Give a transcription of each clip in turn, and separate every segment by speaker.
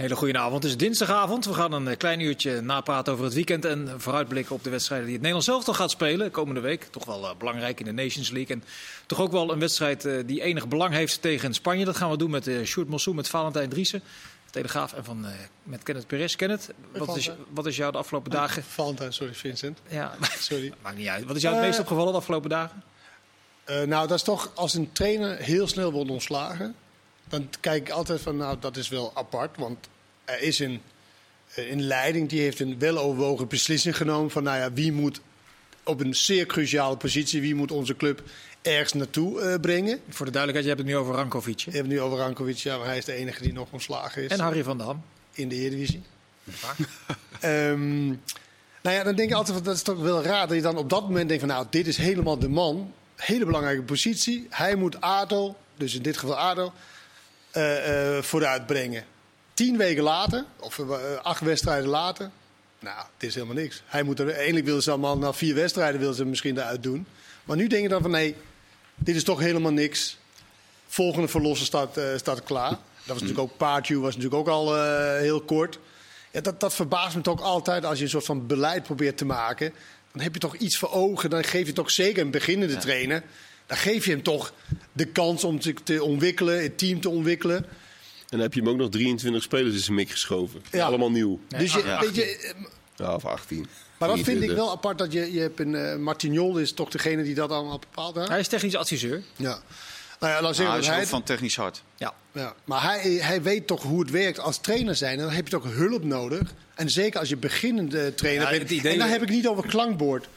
Speaker 1: Hele goede avond. Het is dinsdagavond. We gaan een eh, klein uurtje napraten over het weekend en vooruitblikken op de wedstrijden die het Nederlands zelf gaat spelen komende week. Toch wel uh, belangrijk in de Nations League. En toch ook wel een wedstrijd uh, die enig belang heeft tegen Spanje. Dat gaan we doen met uh, Sjoerd met Valentijn Driessen. Telegraaf en van, met Kenneth Perez. Kenneth, wat is, wat is jou de afgelopen dagen...
Speaker 2: Valentijn, sorry Vincent.
Speaker 1: Ja,
Speaker 2: sorry.
Speaker 1: Maakt niet uit. Wat is jou het meest opgevallen de afgelopen dagen?
Speaker 2: nou, dat is toch als een trainer heel snel wordt ontslagen dan kijk ik altijd van, nou, dat is wel apart. Want er is een, een leiding die heeft een weloverwogen beslissing genomen van, nou ja, wie moet op een zeer cruciale positie, wie moet onze club ergens naartoe uh, brengen.
Speaker 1: Voor de duidelijkheid, je hebt het nu over Rankovic. Je
Speaker 2: hebt het nu over Rankovic, ja, maar hij is de enige die nog ontslagen is.
Speaker 1: En Harry van Dam.
Speaker 2: In de Eredivisie. um, nou ja, dan denk ik altijd, van, dat is toch wel raar dat je dan op dat moment denkt van, nou, dit is helemaal de man. Hele belangrijke positie. Hij moet ADO, dus in dit geval ADO, uh, uh, vooruitbrengen. Tien weken later, of uh, acht wedstrijden later, nou, het is helemaal niks. Hij moet er, eigenlijk willen ze allemaal na vier wedstrijden willen ze misschien eruit doen. Maar nu denk je dan van nee, dit is toch helemaal niks. Volgende verlossen staat, staat klaar. Dat was natuurlijk ook Paartje, was natuurlijk ook al heel kort. Ja, dat, dat verbaast me toch altijd als je een soort van beleid probeert te maken. Dan heb je toch iets voor ogen. Dan geef je toch zeker een beginnende ja. trainer dan geef je hem toch de kans om te, te ontwikkelen, het team te ontwikkelen. En
Speaker 3: dan heb je hem ook nog 23 spelers in zijn mik geschoven. Ja. Allemaal nieuw.
Speaker 2: Dus je, weet je,
Speaker 3: ja, of 18.
Speaker 2: Maar dat vind ik wel apart dat je, je hebt een uh, Martignol is toch degene die dat allemaal bepaalt. Hè?
Speaker 1: Hij is technisch adviseur.
Speaker 2: Ja. Nou ja, dan zeggen
Speaker 4: nou,
Speaker 2: hij
Speaker 4: is hij van technisch hard.
Speaker 1: Ja.
Speaker 2: ja. Maar hij, hij weet toch hoe het werkt als trainer zijn. En dan heb je toch hulp nodig. En zeker als je beginnende trainer ja, bent. En dan heb ik niet over klankbord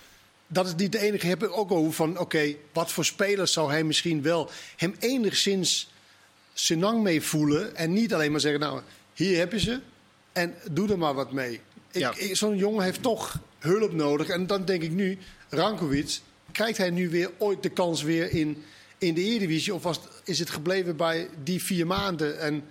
Speaker 2: dat is niet de enige. Heb ik ook over van, oké, wat voor spelers zou hij misschien wel hem enigszins senang mee voelen. En niet alleen maar zeggen, nou, hier heb je ze en doe er maar wat mee. Ja. Zo'n jongen heeft toch hulp nodig. En dan denk ik nu, Rankovic, krijgt hij nu weer ooit de kans weer in, in de Eredivisie? Of was, is het gebleven bij die vier maanden en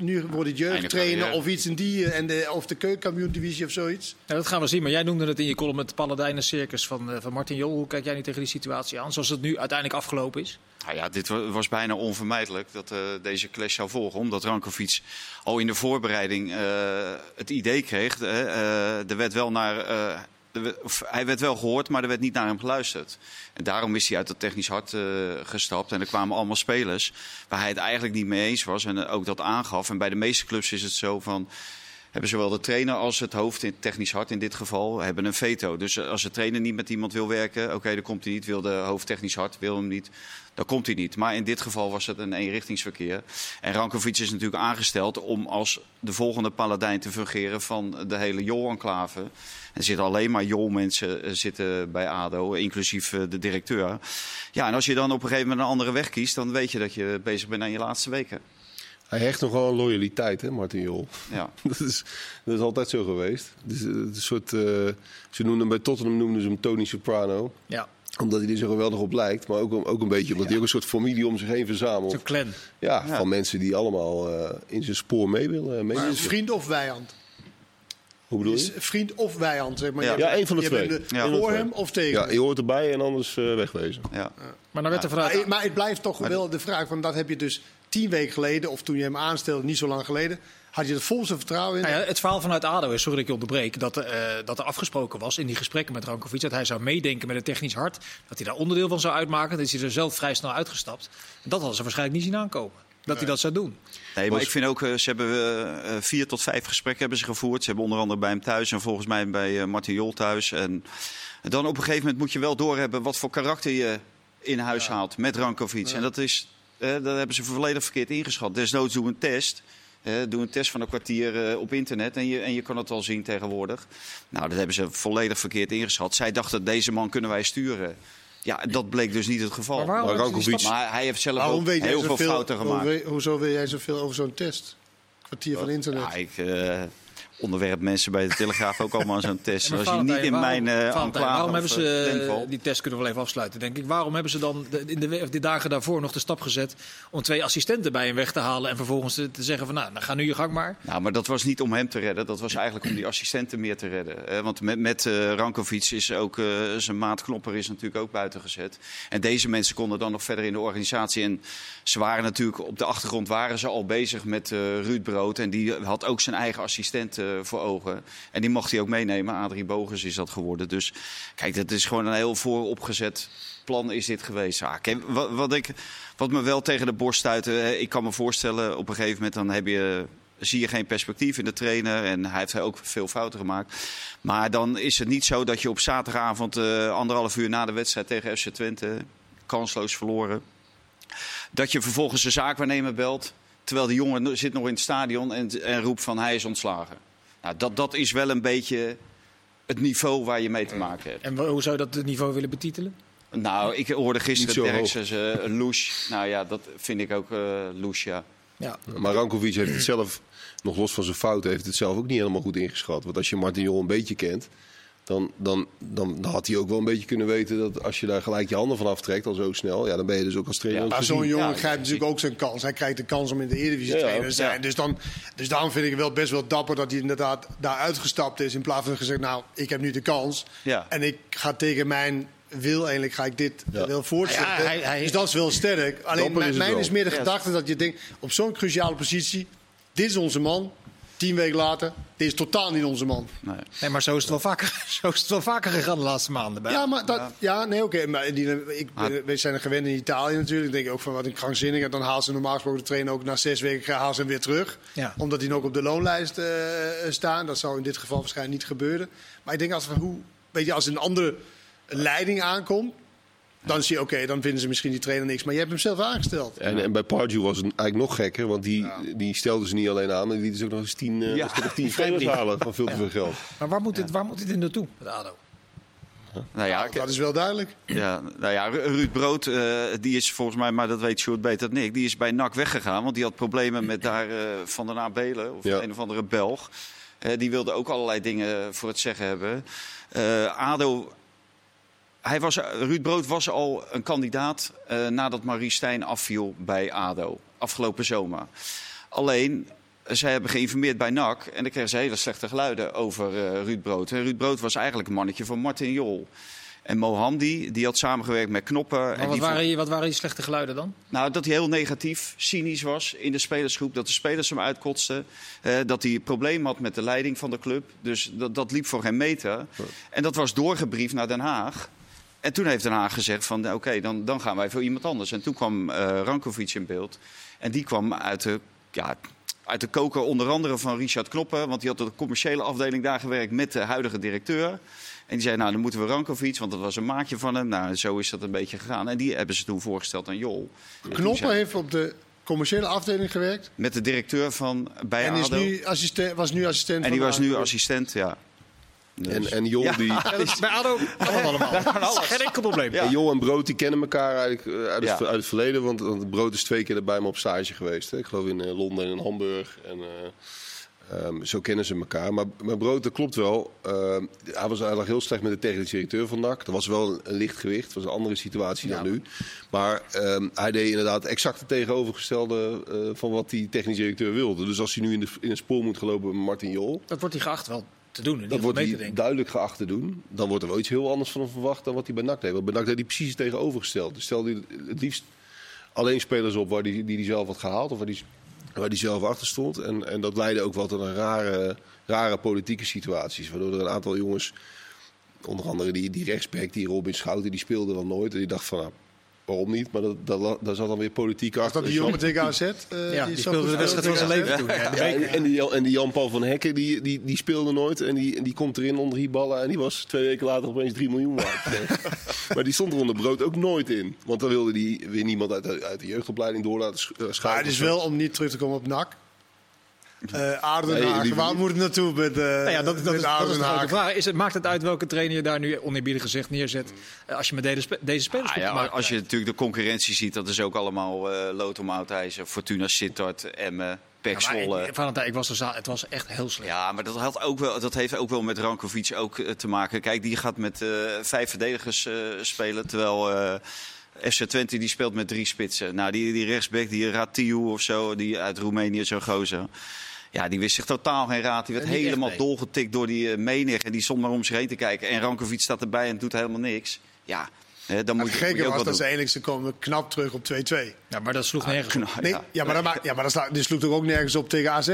Speaker 2: nu wordt het jeugdtrainer of iets in die, en de, of de keukenkampioen-divisie of zoiets.
Speaker 1: Ja, dat gaan we zien. Maar jij noemde het in je column het Paladijnen Circus van, uh, van Martin Jol. Hoe kijk jij nu tegen die situatie aan, zoals het nu uiteindelijk afgelopen is?
Speaker 4: Nou ja, dit was bijna onvermijdelijk dat uh, deze clash zou volgen. Omdat Rankovic al in de voorbereiding uh, het idee kreeg. er werd wel naar hij werd wel gehoord, maar er werd niet naar hem geluisterd. En daarom is hij uit het technisch hart uh, gestapt. En er kwamen allemaal spelers waar hij het eigenlijk niet mee eens was. En ook dat aangaf. En bij de meeste clubs is het zo van hebben zowel de trainer als het hoofd technisch hart in dit geval hebben een veto. Dus als de trainer niet met iemand wil werken, oké, dan komt hij niet. Wil de hoofd technisch hart, wil hem niet, dan komt hij niet. Maar in dit geval was het een eenrichtingsverkeer. En Rankovic is natuurlijk aangesteld om als de volgende paladijn te fungeren van de hele Jol-enclave. Er zitten alleen maar Jol-mensen eh, zitten bij ADO, inclusief eh, de directeur. Ja, en als je dan op een gegeven moment een andere weg kiest, dan weet je dat je bezig bent aan je laatste weken.
Speaker 3: Hij hecht nogal een loyaliteit, hè, Martin Jol.
Speaker 4: Ja.
Speaker 3: dat, is, dat is altijd zo geweest. Dus, een soort, uh, ze noemden hem bij Tottenham noemden ze hem Tony Soprano.
Speaker 1: Ja.
Speaker 3: Omdat hij er zo geweldig op lijkt. Maar ook, ook een beetje omdat hij ook een soort familie om zich heen verzamelt.
Speaker 1: Zo'n clan.
Speaker 3: Ja, ja, van mensen die allemaal uh, in zijn spoor mee willen. Mee
Speaker 2: maar vriend of vijand?
Speaker 3: Hoe bedoel je?
Speaker 2: Vriend of vijand, zeg maar.
Speaker 3: Ja, ja een van de twee.
Speaker 2: De, ja. Voor hem of tegen
Speaker 3: Ja, je hoort erbij en anders uh, wegwezen.
Speaker 4: Ja.
Speaker 1: Maar, dan werd de vraag...
Speaker 2: maar, maar het blijft toch wel de vraag, van dat heb je dus tien weken geleden, of toen je hem aanstelde, niet zo lang geleden, had je het volste vertrouwen in?
Speaker 1: Nou ja, het verhaal vanuit ADO is, sorry dat ik je onderbreek, dat, uh, dat er afgesproken was in die gesprekken met Rankovic dat hij zou meedenken met het technisch hart, dat hij daar onderdeel van zou uitmaken. Dan is hij er zelf vrij snel uitgestapt. En dat hadden ze waarschijnlijk niet zien aankomen. Dat hij dat zou doen.
Speaker 4: Nee, maar ik vind ook, uh, ze hebben uh, vier tot vijf gesprekken hebben ze gevoerd. Ze hebben onder andere bij hem thuis en volgens mij bij Martin Jol thuis. En dan op een gegeven moment moet je wel doorhebben wat voor karakter je in huis ja. haalt met Rankovic. Ja. En dat is uh, dat hebben ze volledig verkeerd ingeschat. Desnoods doe een test. Uh, doe een test van een kwartier uh, op internet en je, en je kan het al zien tegenwoordig. Nou, dat hebben ze volledig verkeerd ingeschat. Zij dachten, deze man kunnen wij sturen. Ja, dat bleek dus niet het geval.
Speaker 1: Maar,
Speaker 4: maar, maar hij heeft zelf ook heel veel fouten gemaakt.
Speaker 2: Hoe, hoezo wil jij zoveel over zo'n test? Kwartier van internet.
Speaker 4: Ja, ik, onderwerp mensen bij de Telegraaf ook allemaal aan zo'n test. Als je niet in mijn uh,
Speaker 1: waarom hebben ze
Speaker 4: eh,
Speaker 1: die test kunnen we wel even afsluiten, denk ik. Waarom hebben ze dan de- in de, dagen daarvoor nog de stap gezet om twee assistenten bij hem weg te halen en vervolgens te, te zeggen van nou, dan ga nu je gang maar.
Speaker 4: Nou, maar dat was niet om hem te redden. Dat was eigenlijk om die assistenten meer te redden. Eh, want met, met Rankovic is ook zijn maat Knopper is natuurlijk ook buiten gezet. En deze mensen konden dan nog verder in de organisatie. En ze waren natuurlijk op de achtergrond waren ze al bezig met Ruud Brood. En die had ook zijn eigen assistent eh, voor ogen. En die mocht hij ook meenemen. Adrie Bogus is dat geworden. Dus kijk, dat is gewoon een heel vooropgezet plan is dit geweest. Ah, kijk, wat, ik, wat me wel tegen de borst stuitte, hè, ik kan me voorstellen, op een gegeven moment dan heb je, zie je geen perspectief in de trainer. En hij heeft ook veel fouten gemaakt. Maar dan is het niet zo dat je op zaterdagavond, eh, anderhalf uur na de wedstrijd tegen FC Twente, kansloos verloren, dat je vervolgens de zaakwaarnemer belt, terwijl de jongen zit nog in het stadion en, en roept van hij is ontslagen. Nou, dat, dat is wel een beetje het niveau waar je mee te maken hebt.
Speaker 1: En hoe zou je dat het niveau willen betitelen?
Speaker 4: Nou, ik hoorde gisteren Derksen uh, Loes. Nou ja, dat vind ik ook uh. Ja.
Speaker 3: Maar Rankovic heeft het zelf, nog los van zijn fouten, heeft het zelf ook niet helemaal goed ingeschat. Want als je Martin Jol een beetje kent, dan, dan, dan, dan had hij ook wel een beetje kunnen weten dat als je daar gelijk je handen van aftrekt, al zo snel, ja, dan ben je dus ook als trainer.
Speaker 4: Ja,
Speaker 2: Maar zo'n jongen
Speaker 4: Ja,
Speaker 2: krijgt natuurlijk ook zijn kans. Hij krijgt de kans om in de Eredivisie
Speaker 3: Ja,
Speaker 2: trainer te zijn.
Speaker 4: Ja.
Speaker 2: Dus, dan, dus daarom vind ik het wel best wel dapper dat hij inderdaad daar uitgestapt is. In plaats van gezegd, nou, ik heb nu de kans.
Speaker 4: Ja.
Speaker 2: En ik ga tegen mijn wil eigenlijk ga ik dit
Speaker 3: Ja.
Speaker 2: wel voortzetten.
Speaker 1: Ja, hij- hij-
Speaker 2: dus dat is wel sterk. Alleen
Speaker 3: Dapper is
Speaker 2: mijn, mijn is meer de gedachte dat je denkt, op zo'n cruciale positie, dit is onze man. Tien weken later, dit is totaal niet onze man.
Speaker 4: Nee.
Speaker 1: Nee, maar zo is het wel vaker, zo is het wel vaker gegaan de laatste maanden. Bij.
Speaker 2: Ja, maar dat, ja. nee, oké. maar die, ik, we zijn er gewend in Italië natuurlijk. Ik denk ook van wat een krankzinnige. Dan haalt ze normaal gesproken de trainer ook na zes weken haalt ze hem weer terug.
Speaker 1: Ja.
Speaker 2: Omdat die nog op de loonlijst eh, staan. Dat zou in dit geval waarschijnlijk niet gebeuren. Maar ik denk als, hoe, weet je, als een andere leiding aankomt. Dan zie je, oké, dan vinden ze misschien die trainer niks. Maar je hebt hem zelf aangesteld.
Speaker 3: En, en bij Pardew was het eigenlijk nog gekker, want die, die stelden ze niet alleen aan, maar die lieten ze ook nog eens tien, eh,
Speaker 4: Ja.
Speaker 3: een stuk of tien spelers halen van veel te veel geld.
Speaker 1: Maar waar moet, dit, waar moet dit in naartoe, met ADO?
Speaker 4: Nou ja,
Speaker 2: Dat is wel duidelijk.
Speaker 4: ja, nou ja, Ru- Ruud Brood, eh, die is volgens mij, maar dat weet Sjoerd beter dan ik, die is bij NAC weggegaan. Want die had problemen met daar eh, Van der Nabelen, of
Speaker 3: Ja.
Speaker 4: een of andere Belg. Die wilde ook allerlei dingen voor het zeggen hebben. Eh, ADO, hij was, Ruud Brood was al een kandidaat eh, nadat Marie Stijn afviel bij ADO, afgelopen zomer. Alleen, zij hebben geïnformeerd bij NAC en dan kregen ze hele slechte geluiden over eh, Ruud Brood. En Ruud Brood was eigenlijk een mannetje van Martin Jol. En Mohamdi, die had samengewerkt met Knoppen.
Speaker 1: Maar
Speaker 4: en
Speaker 1: wat
Speaker 4: die
Speaker 1: waren, die- wat waren die slechte geluiden dan?
Speaker 4: nou, dat hij heel negatief, cynisch was in de spelersgroep. Dat de spelers hem uitkotsten. eh, dat hij problemen had met de leiding van de club. Dus dat, dat liep voor geen meter. En dat was doorgebriefd naar Den Haag. En toen heeft Den Haag gezegd van nou, oké, dan, dan gaan wij voor iemand anders. En toen kwam eh Rankovic in beeld. En die kwam uit de, ja, uit de koker onder andere van Richard Knoppen. Want die had op de commerciële afdeling daar gewerkt met de huidige directeur. En die zei, nou dan moeten we Rankovic, want dat was een maatje van hem. Nou, zo is dat een beetje gegaan. En die hebben ze toen voorgesteld aan Jol.
Speaker 2: Knoppen
Speaker 4: zei-
Speaker 2: heeft op de commerciële afdeling gewerkt.
Speaker 4: met de directeur van bij
Speaker 2: En is
Speaker 4: ADO.
Speaker 2: nu assistent, was nu assistent
Speaker 4: en die was nu assistent, ja. Dus-
Speaker 3: En, en Jol,
Speaker 4: Ja.
Speaker 3: die,
Speaker 1: Bij ADO kan dat allemaal. Geen enkel probleem.
Speaker 4: Ja.
Speaker 3: en Jol en Brood die kennen elkaar eigenlijk eh, uit, het,
Speaker 4: Ja.
Speaker 3: uit het verleden. Want, want Brood is twee keer bij me op stage geweest. Hè. Ik geloof in eh, Londen en in Hamburg. En, eh, ehm, zo kennen ze elkaar. Maar, maar Brood, dat klopt wel. Ehm, hij was eigenlijk heel slecht met de technisch directeur van NAC. Dat was wel een, een licht gewicht. Dat was een andere situatie dan nu. Maar ehm, hij deed inderdaad exact het tegenovergestelde eh, van wat die technisch directeur wilde. Dus als hij nu in, de, in een spoor moet gelopen met Martin Jol...
Speaker 1: Dat wordt hij geacht wel te doen.
Speaker 3: Dat wordt
Speaker 1: mee
Speaker 3: hij
Speaker 1: te denken.
Speaker 3: duidelijk geacht te doen. Dan wordt er wel iets heel anders van hem verwacht dan wat hij bij NAC deed. Want bij NAC deed hij precies het tegenovergestelde. Dus stelde hij het liefst alleen spelers op waar die, die hij zelf had gehaald. Of waar die, waar die zelf achter stond. En, en dat leidde ook wel tot een rare, rare politieke situaties. Waardoor er een aantal jongens, onder andere die, die rechtsback, die Robin Schouten, die speelde dan nooit. En die dacht van, nou, waarom niet? Maar dat, dat, daar zat dan weer politiek
Speaker 2: Was
Speaker 3: achter.
Speaker 2: dat die jongen tegen AZ? eh,
Speaker 1: Ja, die speelde
Speaker 2: goed
Speaker 1: de wedstrijd van zijn leven toen. Ja,
Speaker 3: en, en die, Jan- en die Jan-Paul van Hekken, die, die, die speelde nooit. En die, en die komt erin onder Hiballa. En die was twee weken later opeens 3 miljoen waard. maar die stond er onder brood ook nooit in. Want dan wilde die weer niemand uit de, uit de jeugdopleiding door laten eh,
Speaker 2: Maar
Speaker 3: schuiven.
Speaker 2: het is wel om niet terug te komen op NAC. Eh Aarden
Speaker 3: Nee,
Speaker 2: Waar moet het naartoe met, eh
Speaker 1: Nou ja, dat, dat,
Speaker 2: met
Speaker 1: is, dat is de grote vraag. Is het, maakt het uit welke trainer je daar nu oneerbiedig gezegd neerzet? eh, als je met deze, spe- deze spelers
Speaker 4: Ah,
Speaker 1: komt
Speaker 4: ja, als je natuurlijk de concurrentie ziet, dat is ook allemaal eh Lood om Oudijzer, Fortuna Sittard, Emmen, Pek
Speaker 1: Ja, maar ik- Valentijn, ik was er het was echt heel slecht.
Speaker 4: Ja, maar dat, had ook wel, dat heeft ook wel met Rankovic ook te maken. Kijk, die gaat met eh, vijf verdedigers eh, spelen. Terwijl eh, FC Twente die speelt met drie spitsen. Nou, die, die rechtsback, die Ratiu of zo, die uit Roemenië, zo'n gozer. Ja, die wist zich totaal geen raad. Die werd
Speaker 1: Niet
Speaker 4: helemaal
Speaker 1: nee.
Speaker 4: dolgetikt door die uh, menig. En die stond maar om zich heen te kijken. En Rankovic staat erbij en doet helemaal niks. Ja, hè, dan moet je, moet
Speaker 2: gekke
Speaker 4: je ook
Speaker 2: was
Speaker 4: wat
Speaker 2: dat ze eindelijk ze komen knap terug op 2-2.
Speaker 1: Ja, maar dat sloeg nergens op.
Speaker 4: Nou,
Speaker 2: Nee,
Speaker 4: ja.
Speaker 2: ja, maar, dat ja, maar dat, sla, sloeg toch ook nergens op tegen AZ?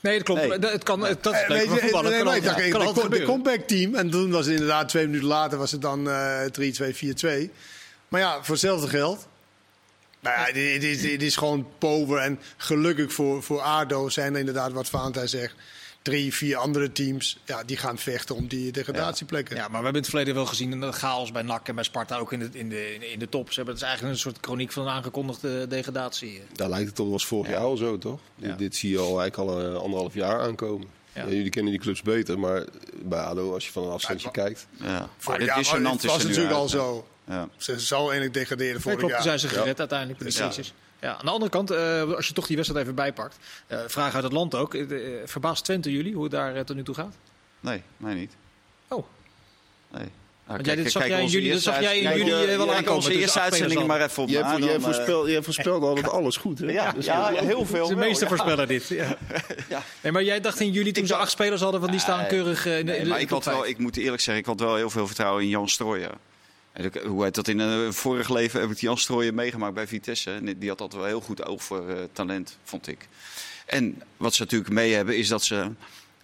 Speaker 1: Nee, dat klopt.
Speaker 4: Nee.
Speaker 1: Dat- Het kan, het, dat is
Speaker 2: Eh,
Speaker 1: leuk
Speaker 2: je,
Speaker 1: voetballen.
Speaker 2: nee, de, de,
Speaker 1: gebeuren.
Speaker 2: comeback team. En toen was het inderdaad twee minuten later was het dan eh 3-2, 4-2. Maar ja, voor hetzelfde geld. Nou ja, dit, dit, dit is gewoon pover. En gelukkig voor, voor ADO zijn er inderdaad, wat Valentijn zegt... drie, vier andere teams ja, die gaan vechten om die degradatieplekken.
Speaker 1: Ja, maar we hebben in het verleden wel gezien een chaos bij NAC en bij Sparta ook in de, in de, in de, de top. Ze hebben, het is eigenlijk een soort chroniek van een aangekondigde degradatie.
Speaker 3: Daar lijkt het toch, was vorig jaar al zo, toch?
Speaker 1: Ja.
Speaker 3: Dit, dit zie je al eigenlijk al eh, anderhalf jaar aankomen.
Speaker 1: Ja.
Speaker 3: Ja, jullie kennen die clubs beter, maar bij ADO, als je van een afstandje
Speaker 2: Ja,
Speaker 3: kijkt...
Speaker 4: Ja.
Speaker 2: Jaar
Speaker 4: dit
Speaker 2: het
Speaker 4: is
Speaker 2: was
Speaker 4: er nu
Speaker 2: natuurlijk al zo.
Speaker 4: Ja.
Speaker 2: Ze zou eigenlijk degraderen
Speaker 1: Nee,
Speaker 2: vorig
Speaker 1: klopt, toen
Speaker 2: jaar.
Speaker 1: zijn ze gered uiteindelijk de
Speaker 4: Ja.
Speaker 1: aan de andere kant, eh, als je toch die wedstrijd even bijpakt. eh vraag uit het land ook. eh, verbaast Twente jullie hoe het daar tot nu toe gaat?
Speaker 4: Nee, mij niet.
Speaker 1: Oh.
Speaker 4: Nee. Nou,
Speaker 1: Want jij- dit zag
Speaker 4: kijk
Speaker 1: jij in juli- dat zag jij in juli, wel
Speaker 4: kijk
Speaker 1: aankomen
Speaker 4: onze eerste uitzending maar even op
Speaker 3: Jij,
Speaker 4: na,
Speaker 3: vo- jij,
Speaker 4: dan,
Speaker 3: voorspelt, jij voorspelt altijd alles goed, hè?
Speaker 4: Ja,
Speaker 3: Dus
Speaker 4: ja, heel veel.
Speaker 1: De meeste
Speaker 4: ja.
Speaker 1: voorspeller dit. Ja.
Speaker 4: Ja.
Speaker 1: Nee, maar jij dacht in juli toen ze acht spelers hadden van die staan
Speaker 4: Nee,
Speaker 1: keurig in de,
Speaker 4: Nee, maar ik, had wel, ik moet eerlijk zeggen, ik had wel heel veel vertrouwen in Jan Strooijen. Hoe heet dat in een vorig leven heb ik Jan Strooijen meegemaakt bij Vitesse. En die had altijd wel heel goed oog voor eh, talent, vond ik. En wat ze natuurlijk mee hebben is dat ze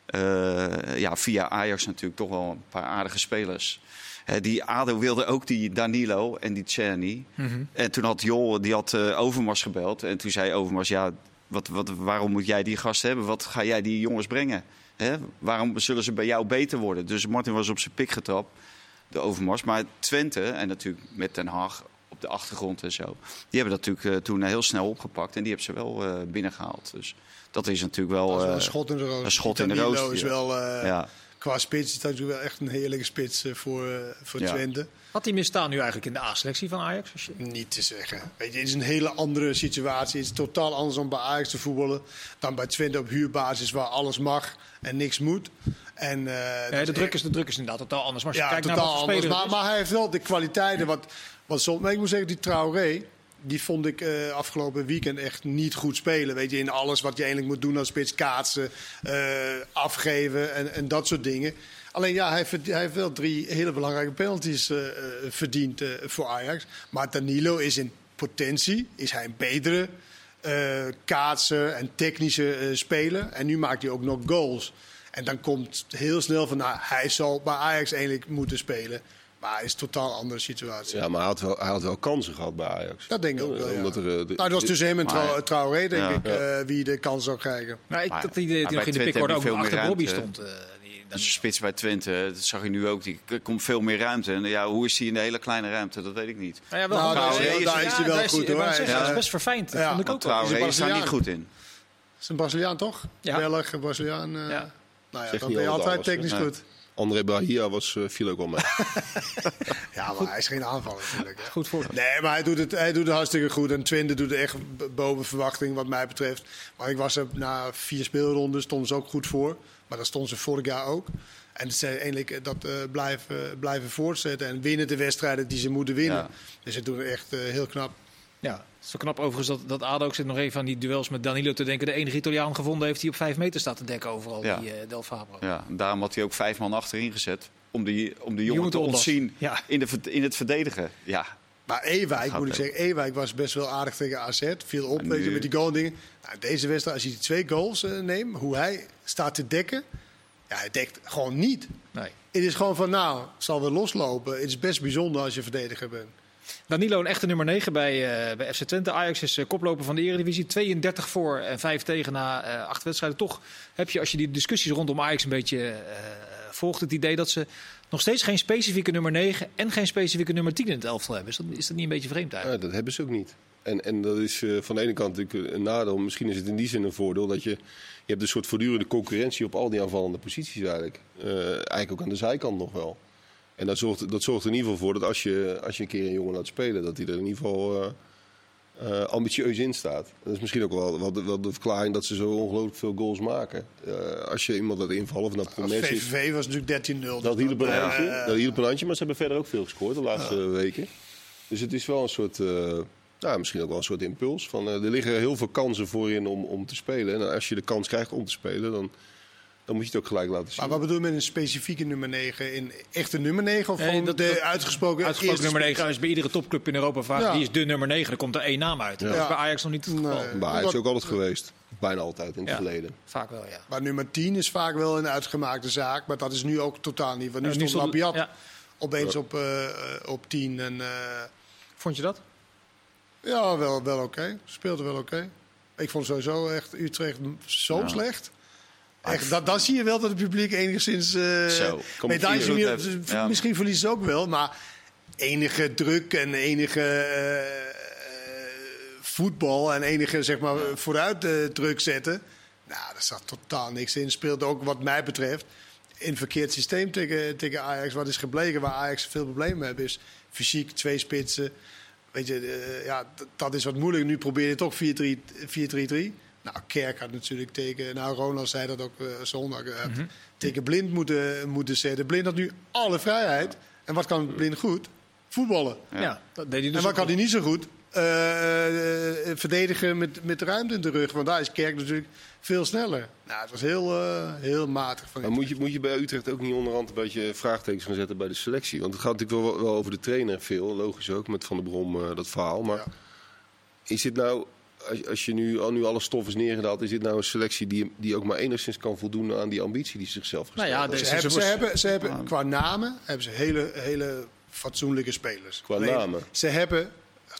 Speaker 4: eh, ja, via Ajax natuurlijk toch wel een paar aardige spelers. Hè, die ADO wilde ook die Danilo en die Czerny.
Speaker 1: Mhm.
Speaker 4: En toen had Jol, die had eh, Overmars gebeld. En toen zei Overmars, ja, wat, wat, waarom moet jij die gast hebben? Wat ga jij die jongens brengen? Hè? Waarom zullen ze bij jou beter worden? Dus Martin was op zijn pik getrapt, de Overmars. Maar Twente, en natuurlijk met Den Haag op de achtergrond en zo... die hebben dat natuurlijk eh, toen heel snel opgepakt. En die hebben ze wel eh, binnengehaald. Dus dat is natuurlijk wel...
Speaker 2: Dat is wel
Speaker 4: eh,
Speaker 2: een schot in de roos.
Speaker 4: een schot in de roos,
Speaker 2: is wel, eh,
Speaker 4: ja.
Speaker 2: Qua spits, is dat natuurlijk wel echt een heerlijke spits eh, voor, eh, voor
Speaker 4: Ja.
Speaker 2: Twente.
Speaker 1: Had hij misstaan nu eigenlijk in de A-selectie van Ajax? Je...
Speaker 2: Niet te zeggen. Weet je, het is een hele andere situatie. Het is totaal anders om bij Ajax te voetballen dan bij Twente op huurbasis waar alles mag en niks moet. En, eh,
Speaker 1: Nee,
Speaker 2: is
Speaker 1: de, druk
Speaker 2: echt-
Speaker 1: is, de druk is inderdaad totaal anders. Maar als je
Speaker 2: ja,
Speaker 1: kijkt naar
Speaker 2: totaal anders. Maar, maar hij heeft wel de kwaliteiten. Wat, wat soms, maar ik moet zeggen, die Traoré, die vond ik eh, afgelopen weekend echt niet goed spelen. Weet je, in alles wat je eigenlijk moet doen als spits, kaatsen, eh, afgeven en, en dat soort dingen. Alleen ja, hij, hij heeft wel drie hele belangrijke penalties eh, verdiend voor Ajax. Maar Danilo is in potentie, is hij een betere kaatser en technische speler. En nu maakt hij ook nog goals. En dan komt heel snel van, nou, hij zal bij Ajax eigenlijk moeten spelen. Maar het is een totaal andere situatie.
Speaker 3: Ja, maar hij had, wel, hij had wel kansen gehad bij Ajax.
Speaker 2: Dat denk ik ook wel, ja.
Speaker 3: Omdat er, eh, de-
Speaker 2: Nou, dat was tussen hem en
Speaker 4: Maar-
Speaker 2: Trau- Traoré, denk
Speaker 4: Ja.
Speaker 2: ik, eh, wie de kans zou krijgen.
Speaker 1: Nou, ik
Speaker 4: Maar-
Speaker 1: had het idee dat hij nog in de pickorde ook achter
Speaker 4: meer
Speaker 1: stond. eh, die-
Speaker 4: Dat is een spits bij Twente, dat zag je nu ook. Die er komt veel meer ruimte. En ja, hoe is hij in de hele kleine ruimte? Dat weet ik niet.
Speaker 1: Nou ja, wel
Speaker 2: Nou, daar
Speaker 4: is-
Speaker 1: Ja,
Speaker 4: daar is
Speaker 1: ja,
Speaker 2: hij wel
Speaker 1: daar
Speaker 2: goed, hoor. Hij-
Speaker 1: is best verfijnd. Dat
Speaker 2: Ja,
Speaker 1: vond ik ook wel.
Speaker 4: Traoré
Speaker 2: Is
Speaker 4: staat niet goed in.
Speaker 2: is een Braziliaan, toch?
Speaker 1: Ja.
Speaker 2: Belg, Braziliaan. eh,
Speaker 1: Ja.
Speaker 2: Nou ja,
Speaker 3: niet
Speaker 2: ben je
Speaker 3: altijd
Speaker 2: technisch
Speaker 4: Nee.
Speaker 2: goed.
Speaker 3: André Bahia was, eh, viel ook wel mee.
Speaker 2: Ja, maar hij is geen aanvaller natuurlijk. hè.
Speaker 1: Goed voor.
Speaker 2: Nee, maar hij doet, het, hij doet het hartstikke goed. En Twente doet het echt boven verwachting wat mij betreft. Maar ik was er na vier speelronden, stonden ze ook goed voor. Maar dat stonden ze vorig jaar ook. En ze eigenlijk dat eh, blijven, blijven voortzetten. En winnen de wedstrijden die ze moeten winnen.
Speaker 4: Ja.
Speaker 2: Dus ze doen het echt eh, heel knap.
Speaker 1: Ja, het is zo knap overigens dat, dat ADO ook zit nog even aan die duels met Danilo te denken. De enige Italiaan gevonden heeft die op vijf meter staat te dekken overal,
Speaker 4: Ja.
Speaker 1: die eh, Del Fabro.
Speaker 4: Ja, en daarom had hij ook vijf man achterin gezet. Om die, om die jongen
Speaker 1: jongen
Speaker 4: te ontzien
Speaker 1: Ja.
Speaker 4: in, de, in het verdedigen. Ja,
Speaker 2: Maar Ewijk, moet ik zeggen, Ewijk was best wel aardig tegen AZ. Viel op
Speaker 4: nu-
Speaker 2: met die goal dingen. Nou, deze wedstrijd, als je die twee goals eh, neemt, hoe hij staat te dekken. Ja, hij dekt gewoon niet.
Speaker 1: Nee.
Speaker 2: Het is gewoon van, nou, zal weer loslopen. Het is best bijzonder als je verdediger bent.
Speaker 1: Danilo een echte nummer 9 bij, eh, bij FC Twente. Ajax is eh, koploper van de Eredivisie. 32 voor en 5 tegen na eh, acht wedstrijden. Toch heb je, als je die discussies rondom Ajax een beetje volgt, het idee dat ze nog steeds geen specifieke nummer 9 en geen specifieke nummer 10 in het elftal hebben. Is dat, is dat niet een beetje vreemd
Speaker 3: Ja,
Speaker 1: eigenlijk?
Speaker 3: dat hebben ze ook niet. En, en dat is van de ene kant natuurlijk een nadeel. Misschien is het in die zin een voordeel dat je... Je hebt een soort voortdurende concurrentie op al die aanvallende posities eigenlijk. Eigenlijk ook aan de zijkant nog wel. En dat zorgt, dat zorgt er in ieder geval voor dat als je, als je een keer een jongen laat spelen... dat hij er in ieder geval eh, eh, ambitieus in staat. Dat is misschien ook wel, wel, de, wel de verklaring dat ze zo ongelooflijk veel goals maken. Eh, als je iemand laat invallen of naar Messi...
Speaker 2: VVV was natuurlijk 13-0.
Speaker 3: Dat hielp een handje, dat hielp een handje, maar ze hebben verder ook veel gescoord de laatste weken. Dus het is wel een soort, nou, misschien ook wel een soort impuls. Van, er liggen heel veel kansen voor je om, om te spelen. En als je de kans krijgt om te spelen, dan, dan moet je het ook gelijk laten zien.
Speaker 2: Maar wat bedoel je met een specifieke nummer 9? In echte nummer 9 of
Speaker 1: Nee,
Speaker 2: gewoon
Speaker 1: dat-
Speaker 2: de uitgesproken,
Speaker 1: Uitgesproken nummer 9
Speaker 2: spits?
Speaker 1: is bij iedere topclub in Europa.
Speaker 2: Ja.
Speaker 1: Die is de nummer 9. Er komt er één naam uit. Dat is bij Ajax nog niet het geval.
Speaker 2: Nee.
Speaker 3: maar hij is ook altijd geweest. Bijna altijd in het
Speaker 1: Ja.
Speaker 3: verleden.
Speaker 1: Vaak wel, ja.
Speaker 2: Maar nummer 10 is vaak wel een uitgemaakte zaak. Maar dat is nu ook totaal niet. Want nu
Speaker 1: Ja,
Speaker 2: stond Labiat
Speaker 1: ja.
Speaker 2: opeens op, eh, op 10. En, eh,
Speaker 1: Vond je dat?
Speaker 2: ja, wel, wel oké. Speelde wel oké. Ik vond sowieso echt Utrecht zo
Speaker 4: Ja.
Speaker 2: slecht. Echt, dat, dan zie je wel dat het publiek enigszins... eh
Speaker 4: Zo.
Speaker 2: Medailles.
Speaker 4: Ja.
Speaker 2: Misschien verliezen ze ook wel, maar enige druk en enige eh, eh, voetbal en enige zeg maar, vooruit druk zetten. Nou, daar zat totaal niks in. Speelde ook wat mij betreft in een verkeerd systeem tegen, tegen Ajax. Wat is gebleken waar Ajax veel problemen mee heeft is fysiek, twee spitsen. Weet je, ja, dat is wat moeilijk. Nu probeer je toch 4-3 4-3-3. Nou, Kerk had natuurlijk tegen, nou Ronald zei dat ook eh, zondag, eh, had tegen Blind moeten, moeten zetten. Blind had nu alle vrijheid. En wat kan Blind goed? Voetballen.
Speaker 1: Ja. dat deed hij dus
Speaker 2: en wat kan hij niet zo goed? Eh, eh, verdedigen met, met de ruimte in de rug. Want daar is Kerk natuurlijk veel sneller. Nou, het was heel, eh, heel matig van
Speaker 3: Maar moet je, moet je bij Utrecht ook niet onderhand een beetje vraagtekens gaan zetten bij de selectie? Want het gaat natuurlijk wel, wel over de trainer veel, logisch ook, met Van der Brom eh, dat verhaal. Maar
Speaker 2: Ja.
Speaker 3: is dit nou, als, als je nu, al nu alle stof is neergedaald, is dit nou een selectie die, die ook maar enigszins kan voldoen aan die ambitie die ze zichzelf
Speaker 1: Nou
Speaker 3: gesteld
Speaker 1: ja, deze-
Speaker 2: Ze hebben, ze hebben, ze hebben qua namen hebben ze hele, hele fatsoenlijke spelers.
Speaker 3: Qua
Speaker 2: Alleen,
Speaker 3: namen?
Speaker 2: Ze hebben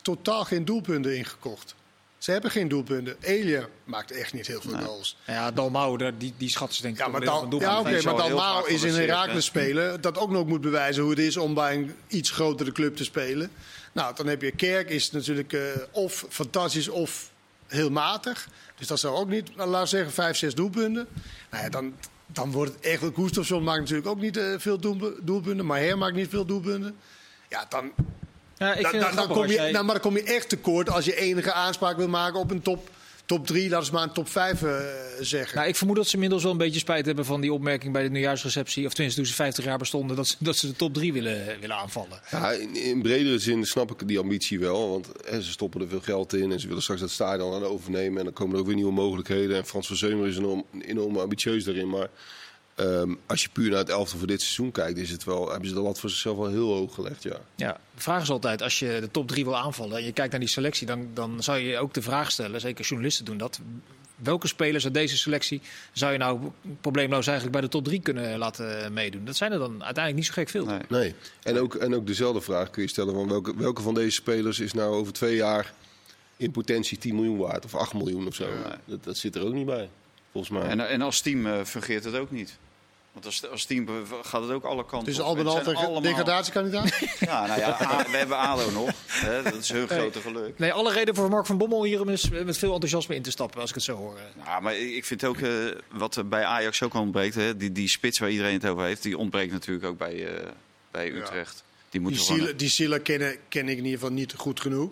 Speaker 2: totaal geen doelpunten ingekocht. Ze hebben geen doelpunten. Elia maakt echt niet heel veel goals.
Speaker 1: Ja, Dalmau, daar- die, die schatten ze denk ik
Speaker 2: Ja, maar,
Speaker 1: een van
Speaker 2: ja,
Speaker 4: al
Speaker 2: maar Dalmau is in
Speaker 4: geblesseerd,
Speaker 2: Herakles
Speaker 4: hè?
Speaker 2: spelen. Dat ook nog moet bewijzen hoe het is om bij een iets grotere club te spelen. Nou, dan heb je Kerk, is natuurlijk eh, of fantastisch of heel matig. Dus dat zou ook niet, nou, laten we zeggen, vijf, zes doelpunten. Nou ja, dan, dan wordt het echt... Gustafsson maakt natuurlijk ook niet eh, veel doelpu- doelpunten. Maar Her maakt niet veel doelpunten. Ja, dan,
Speaker 1: Ja, ik
Speaker 2: dan,
Speaker 1: vind
Speaker 2: kom je, nou, maar dan kom je echt tekort als je enige aanspraak wil maken op een top, top 3. Laten we maar een top 5 eh, zeggen.
Speaker 1: Nou, ik vermoed dat ze inmiddels wel een beetje spijt hebben van die opmerking bij de nieuwjaarsreceptie. Of tenminste, toen ze 50 jaar bestonden, dat ze, dat ze de top 3 willen, willen aanvallen.
Speaker 3: Ja, in, in bredere zin snap ik die ambitie wel. Want hè, ze stoppen er veel geld in en ze willen straks dat stadion aan overnemen. En dan komen er ook weer nieuwe mogelijkheden. En Frans van Zeumer is enorm, enorm ambitieus daarin. Maar ehm, als je puur naar het elftal voor dit seizoen kijkt, is het wel, hebben ze de lat voor zichzelf wel heel hoog gelegd. Ja.
Speaker 1: Ja, de vraag is altijd, als je de top 3 wil aanvallen en je kijkt naar die selectie, dan, dan zou je ook de vraag stellen, zeker journalisten doen dat. Welke spelers uit deze selectie zou je nou probleemloos eigenlijk bij de top 3 kunnen laten meedoen? Dat zijn er dan uiteindelijk niet zo gek veel.
Speaker 4: Nee.
Speaker 3: Nee. En ook, en ook dezelfde vraag kun je stellen: van welke, welke van deze spelers is nou over twee jaar in potentie 10 miljoen waard of 8 miljoen of zo? Dat, dat zit er ook niet bij, volgens mij.
Speaker 4: En, en als team eh, fungeert het ook niet. Want als, als team gaat het ook alle kanten
Speaker 2: dus
Speaker 4: op.
Speaker 2: al bij
Speaker 4: Het
Speaker 2: al
Speaker 4: zijn
Speaker 2: tegen
Speaker 4: allemaal-
Speaker 2: degradatiekandidaat?
Speaker 4: Ja, nou ja, we hebben ADO nog. Hè, dat is hun grote geluk.
Speaker 1: Nee, alle reden voor Mark van Bommel hier met, met veel enthousiasme in te stappen, als ik het zo hoor.
Speaker 4: Nou, maar ik ik vind ook eh, wat er bij Ajax ook ontbreekt. Hè, die, die spits waar iedereen het over heeft, die ontbreekt natuurlijk ook bij, eh, bij Utrecht. Die moet
Speaker 2: Die die Sila ken, ken ik in ieder geval niet goed genoeg.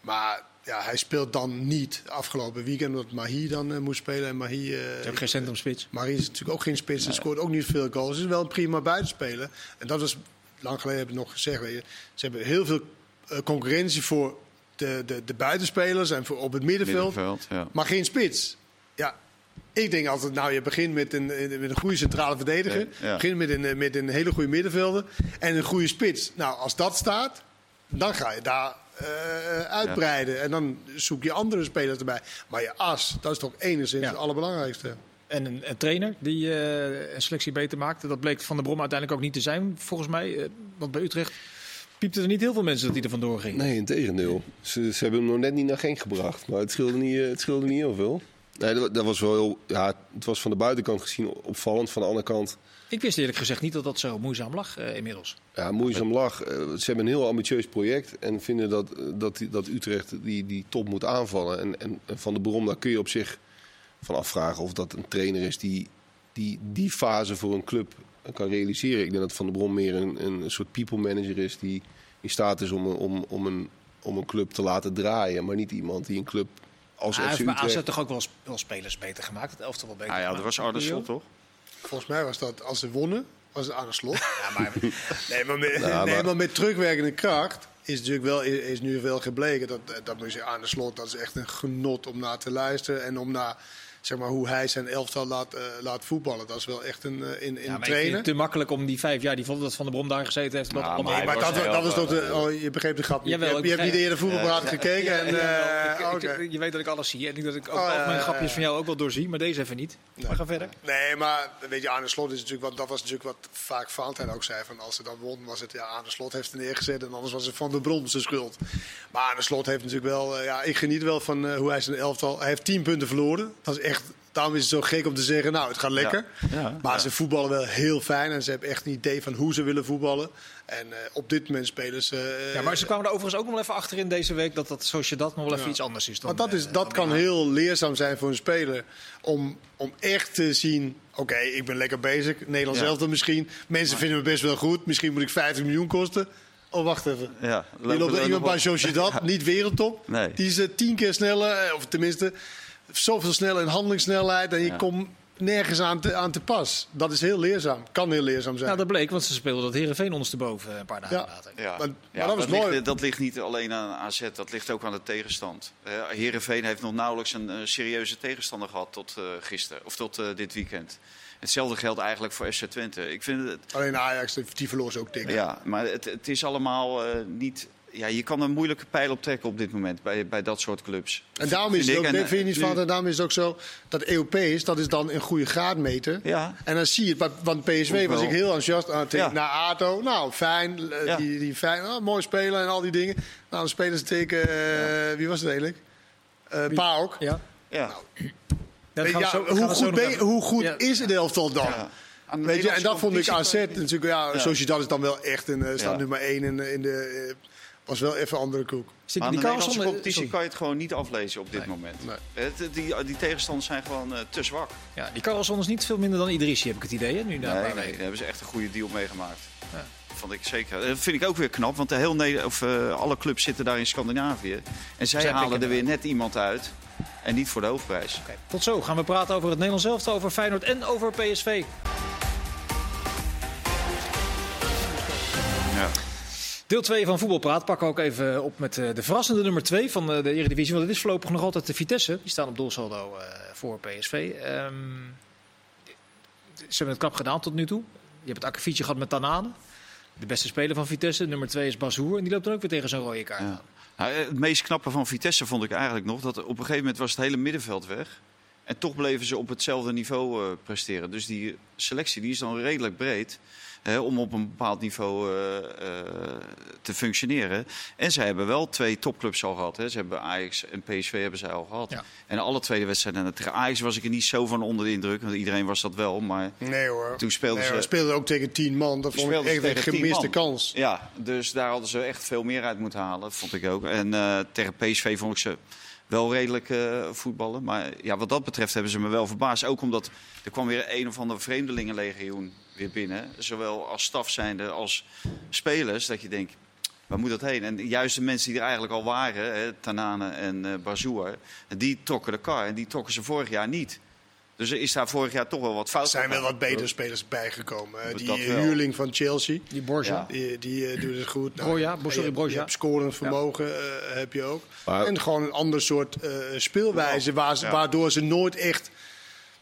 Speaker 2: Maar ja, hij speelt dan niet afgelopen weekend omdat Mahi dan eh, moest spelen. En Mahi, eh,
Speaker 1: Je hebt geen centrumspits.
Speaker 2: Mahi is natuurlijk ook geen spits en scoort ook niet veel goals. Het is wel een prima buitenspeler. En dat was, lang geleden heb ik nog gezegd, weet je, ze hebben heel veel eh, concurrentie voor de, de, de buitenspelers en voor op het middenveld.
Speaker 4: middenveld. Ja.
Speaker 2: Maar geen spits. Ja, ik denk altijd, nou, je begint met een, met een goede centrale verdediger.
Speaker 4: Ja,
Speaker 2: begint met een, met een hele goede middenvelder. En een goede spits. Nou, als dat staat, dan ga je daar eh, uitbreiden. En dan zoek je andere spelers erbij. Maar je as, dat is toch enigszins
Speaker 1: Ja.
Speaker 2: het allerbelangrijkste.
Speaker 1: En een, een trainer die eh, een selectie beter maakte. Dat bleek Van der Brom uiteindelijk ook niet te zijn, volgens mij. Eh, want bij Utrecht piepten er niet heel veel mensen dat hij er vandoor ging.
Speaker 3: Nee, in tegendeel. Ze, ze hebben hem nog net niet naar Genk gebracht. Maar het scheelde niet, het scheelde niet heel veel. Nee, dat, dat was wel heel, ja, het was van de buitenkant gezien opvallend. Van de andere kant,
Speaker 1: Ik wist eerlijk gezegd niet dat dat zo moeizaam lag eh, inmiddels.
Speaker 3: ja, moeizaam lach. Eh, Ze hebben een heel ambitieus project en vinden dat, eh, dat, dat Utrecht die, die top moet aanvallen. En, en, en Van de Brom, daar kun je op zich van afvragen of dat een trainer is die die, die fase voor een club kan realiseren. Ik denk dat Van de Brom meer een, een soort people manager is die in staat is om, een- om, om, een, om een club te laten draaien. Maar niet iemand die een club als
Speaker 1: Hij
Speaker 3: FC
Speaker 1: heeft bij. AZ toch ook wel, sp- wel spelers beter gemaakt. Het elftal wel beter
Speaker 4: Ah ja, dat was Arne Slot, toch?
Speaker 2: Volgens mij was dat, als ze wonnen, was het aan de slot.
Speaker 1: Ja, maar
Speaker 2: Nee, maar met,
Speaker 3: Nou,
Speaker 2: nee,
Speaker 3: maar-
Speaker 2: maar met terugwerkende kracht is natuurlijk wel is, is nu wel gebleken dat dat moet je aan de slot dat is echt een genot om naar te luisteren en om naar zeg maar hoe hij zijn elftal laat, eh, laat voetballen. Dat is wel echt een eh, in, in
Speaker 1: Ja, maar
Speaker 2: trainen.
Speaker 1: te makkelijk om die vijf jaar die vond dat Van de Brom daar gezeten heeft. dat
Speaker 4: Ja, maar
Speaker 2: Nee, maar
Speaker 4: was
Speaker 2: dat,
Speaker 4: heel,
Speaker 2: dat was toch de, oh, je begreep de grap niet.
Speaker 1: Jawel,
Speaker 2: je,
Speaker 1: ik
Speaker 2: hebt, je hebt niet
Speaker 1: begrijp-
Speaker 2: eerder voetbalpraat gekeken. en, eh,
Speaker 1: ik- ik- je weet dat ik alles zie en dat ik ook
Speaker 2: Oh,
Speaker 1: al
Speaker 2: ja,
Speaker 1: mijn grapjes
Speaker 2: ja.
Speaker 1: van jou ook wel doorzie, maar deze even niet. Maar ga verder.
Speaker 2: Nee, maar weet je, Arne Slot is natuurlijk wat, dat was natuurlijk wat vaak Valentijn ook zei. Van als ze dan won, was het ja, Arne Slot heeft het neergezet en anders was het van de Brom zijn schuld. Maar Arne Slot heeft natuurlijk wel, eh, ja, ik geniet wel van hoe hij zijn elftal. Hij heeft tien punten verloren. Dat is echt, daarom is het zo gek om te zeggen, nou, het gaat lekker.
Speaker 4: Ja,
Speaker 2: maar
Speaker 4: ja.
Speaker 2: ze voetballen wel heel fijn en ze hebben echt een idee van hoe ze willen voetballen. En eh, op dit moment spelen ze. eh,
Speaker 1: Ja, maar ze kwamen er overigens ook nog wel even achter in deze week dat dat zoals je dat nog wel even
Speaker 2: Ja.
Speaker 1: iets anders is. Dan,
Speaker 2: Want dat, is,
Speaker 1: eh,
Speaker 2: dat
Speaker 1: dan
Speaker 2: kan heel leerzaam zijn voor een speler. Om, om echt te zien: oké, ik ben lekker bezig. Nederland
Speaker 4: Ja.
Speaker 2: zelf dan misschien. Mensen vinden me best wel goed. Misschien moet ik 50 miljoen kosten. Oh, wacht even.
Speaker 4: Ja,
Speaker 2: Die loopt er iemand bij Sociedad, niet wereldtop.
Speaker 4: Nee.
Speaker 2: Die is eh, tien keer sneller, of tenminste zoveel sneller in handelingssnelheid. En je
Speaker 4: Ja.
Speaker 2: komt nergens aan te, aan te pas. Dat is heel leerzaam. Kan heel leerzaam zijn.
Speaker 1: Ja, dat bleek, want ze speelden dat Herenveen ondersteboven een paar dagen
Speaker 2: Ja.
Speaker 1: later.
Speaker 4: Ja,
Speaker 2: Maar-
Speaker 4: Ja,
Speaker 2: maar dat was
Speaker 4: ligt,
Speaker 2: mooi.
Speaker 4: dat ligt niet alleen aan AZ, dat ligt ook aan de tegenstand. Uh, Herenveen heeft nog nauwelijks een eh, serieuze tegenstander gehad tot eh, gisteren of tot eh, dit weekend. Hetzelfde geldt eigenlijk voor FC Twente. Ik vind het,
Speaker 2: Alleen Ajax, die verloor ze ook dik.
Speaker 4: ja, maar het, het is allemaal eh, niet. Ja, je kan een moeilijke pijl op trekken op dit moment bij, bij dat soort clubs.
Speaker 2: En daarom is het ook,
Speaker 4: En,
Speaker 2: vind je niet van, en daarom is het ook zo dat Europees, dat is dan een goede graadmeter.
Speaker 4: Ja.
Speaker 2: En dan zie je, het, want PSV was ik heel enthousiast aan tegen
Speaker 4: Ja.
Speaker 2: naar ATO. Nou, fijn, eh,
Speaker 4: Ja.
Speaker 2: die, die fijn, oh, mooi spelen en al die dingen. Nou, dan spelen ze tegen, eh, wie was het eigenlijk? Eh Paok.
Speaker 1: Ja.
Speaker 4: Ja.
Speaker 1: Dat
Speaker 2: je,
Speaker 1: zo-
Speaker 2: ja,
Speaker 1: gaan
Speaker 2: hoe
Speaker 1: zo
Speaker 2: goed, ben je- hoe goed
Speaker 1: Ja.
Speaker 2: is het elftal dan? Weet je, en dat vond ik AZ natuurlijk. Ja,
Speaker 4: Ja.
Speaker 2: Sociedad is dan wel echt een, eh, staat
Speaker 4: Ja.
Speaker 2: nummer 1 in, in de. Was wel even andere koek.
Speaker 1: Zit
Speaker 4: Maar
Speaker 1: die
Speaker 4: de Nederlandse competitie kan je het gewoon niet aflezen op dit moment.
Speaker 2: Nee.
Speaker 4: Het, die, die tegenstanders zijn gewoon eh, te zwak.
Speaker 1: Ja, die Carlson is niet veel minder dan Idrissi, heb ik het idee. Hè, nu
Speaker 4: Nee, daar hebben ze echt een goede deal meegemaakt.
Speaker 1: Ja.
Speaker 4: Vond ik zeker. Dat vind ik ook weer knap, want de heel Neder of, eh, alle clubs zitten daar in Scandinavië. En zij
Speaker 1: Zij
Speaker 4: halen er weer net iemand uit. En niet voor de hoofdprijs.
Speaker 1: Oké, Tot zo gaan we praten over het Nederlands elftal, over Feyenoord en over PSV. Deel 2 van Voetbalpraat pakken we ook even op met eh, de verrassende nummer 2 van eh, de Eredivisie. Want het is voorlopig nog altijd de Vitesse. Die staan op doelsaldo eh, voor PSV. Ehm, ze hebben het knap gedaan tot nu toe. Je hebt het akkefietje gehad met Tanane. De beste speler van Vitesse. Nummer 2 is Bazoer. En die loopt dan ook weer tegen zo'n rode kaart. Aan.
Speaker 4: Nou, het meest knappe van Vitesse vond ik eigenlijk nog dat op een gegeven moment was het hele middenveld weg. En toch bleven ze op hetzelfde niveau eh, presteren. Dus die selectie die is dan redelijk breed. hè, om op een bepaald niveau eh, eh, te functioneren. En zij hebben wel twee topclubs al gehad. Hè. Ze hebben Ajax en PSV hebben zij al gehad.
Speaker 1: Ja.
Speaker 4: En alle tweede wedstrijden. Tegen Ajax was ik er niet zo van onder de indruk. Want iedereen was dat wel. Maar
Speaker 2: Nee hoor.
Speaker 4: Toen speelden
Speaker 2: nee,
Speaker 4: ze-
Speaker 2: hoor, speelden ook tegen 10 man. Dat vond ik
Speaker 4: ze
Speaker 2: echt een
Speaker 4: tegen 10
Speaker 2: gemiste kans.
Speaker 4: Ja, dus daar hadden ze echt veel meer uit moeten halen, vond ik ook. En tegen PSV vond ik ze wel redelijk eh, voetballen. Maar ja, wat dat betreft hebben ze me wel verbaasd. Ook omdat er kwam weer een of ander vreemdelingenlegioen weer binnen. Zowel als staf zijnde als spelers. Dat je denkt, waar moet dat heen? En juist de mensen die er eigenlijk al waren, hè, Tanane en eh Bazoer, die trokken de kar. En die trokken ze vorig jaar niet. Dus er is daar vorig jaar toch wel wat fout
Speaker 2: Er zijn wel wat betere spelers bijgekomen. Die
Speaker 4: Dat
Speaker 2: eh, huurling van Chelsea,
Speaker 1: Die Borja.
Speaker 4: Ja.
Speaker 2: die, die eh, doet het goed.
Speaker 1: Broja, sorry, Broja.
Speaker 2: Je hebt scorend vermogen, eh, heb je ook.
Speaker 3: Maar-
Speaker 2: en gewoon een ander soort eh, speelwijze, waar ze,
Speaker 4: Ja.
Speaker 2: waardoor ze nooit echt...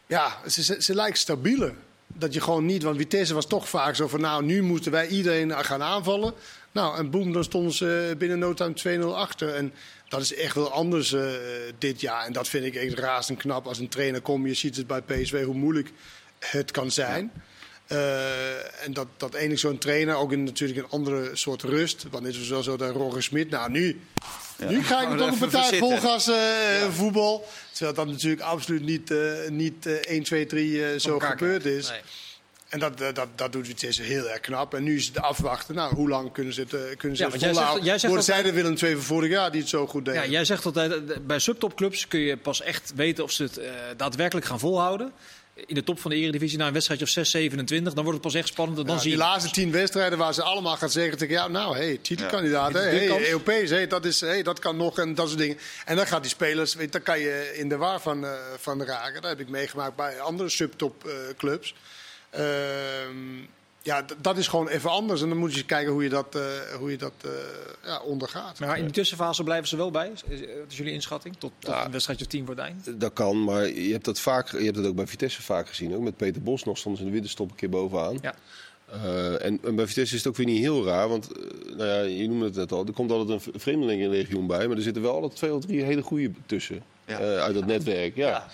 Speaker 2: Ja, ze, ze, ze lijkt stabieler. Dat je gewoon niet, want Vitesse was toch vaak zo van... nou, nu moeten wij iedereen gaan aanvallen. Nou, en boem, dan stonden ze binnen no time 2-0 achter. En dat is echt wel anders eh, dit jaar. En dat vind ik echt razend knap als een trainer komt. Je ziet het bij PSV hoe moeilijk het kan zijn. Eh, en dat, dat enig zo'n trainer ook in natuurlijk een andere soort rust. Want het is wel zo dat Roger Smit, nou nu Nu ga ik
Speaker 4: Gaan
Speaker 2: toch een partij
Speaker 4: verzitten.
Speaker 2: vol gas eh, voetbal. Terwijl dat natuurlijk absoluut niet, niet eh, 1, 2, 3 eh, zo gebeurd is.
Speaker 1: Nee.
Speaker 2: En dat, eh, dat, dat doet Vitesse heel erg knap. En nu is het afwachten. Nou, hoe lang kunnen ze het, eh, kunnen ze
Speaker 1: Ja,
Speaker 2: het
Speaker 1: jij zegt-
Speaker 2: volhouden?
Speaker 1: jij zegt
Speaker 2: zij de Willem II van vorig jaar die het zo goed deden?
Speaker 1: Ja, jij zegt altijd, eh, bij subtopclubs kun je pas echt weten of ze het daadwerkelijk gaan volhouden. In de top van de Eredivisie na een wedstrijdje of 6, 27, dan wordt het pas echt spannend. En dan
Speaker 2: Ja,
Speaker 1: zie
Speaker 2: die
Speaker 1: je
Speaker 2: laatste tien wedstrijden waar ze allemaal gaan zeggen tegen jou, nou, hey, titelkandidaat,
Speaker 1: Ja.
Speaker 2: hey. Europees, hey, dat, is, hey, dat kan nog en dat soort dingen. En dan gaat die spelers, weet, dan kan je in de war van, van raken. Dat heb ik meegemaakt bij andere subtopclubs. Ja, d- dat is gewoon even anders. En dan moet je eens kijken hoe je dat, eh, hoe je dat eh, ja, ondergaat.
Speaker 1: Maar in die tussenfase blijven ze wel bij. Is- is- Wat is jullie inschatting? Tot, tot
Speaker 3: Ja.
Speaker 1: een wedstrijdje of tien voor het eind?
Speaker 3: Dat kan, maar je hebt dat, vaak, je hebt dat ook bij Vitesse vaak gezien. Ook met Peter Bos nog ze in de winterstop een keer bovenaan.
Speaker 1: Ja.
Speaker 3: Eh, en, en bij Vitesse is het ook weer niet heel raar, want eh, nou ja, je noemde het net al, er komt altijd een vreemdelingenlegioen bij, maar er zitten wel altijd twee of drie hele goede tussen
Speaker 4: Ja.
Speaker 3: eh, uit dat netwerk. Ja.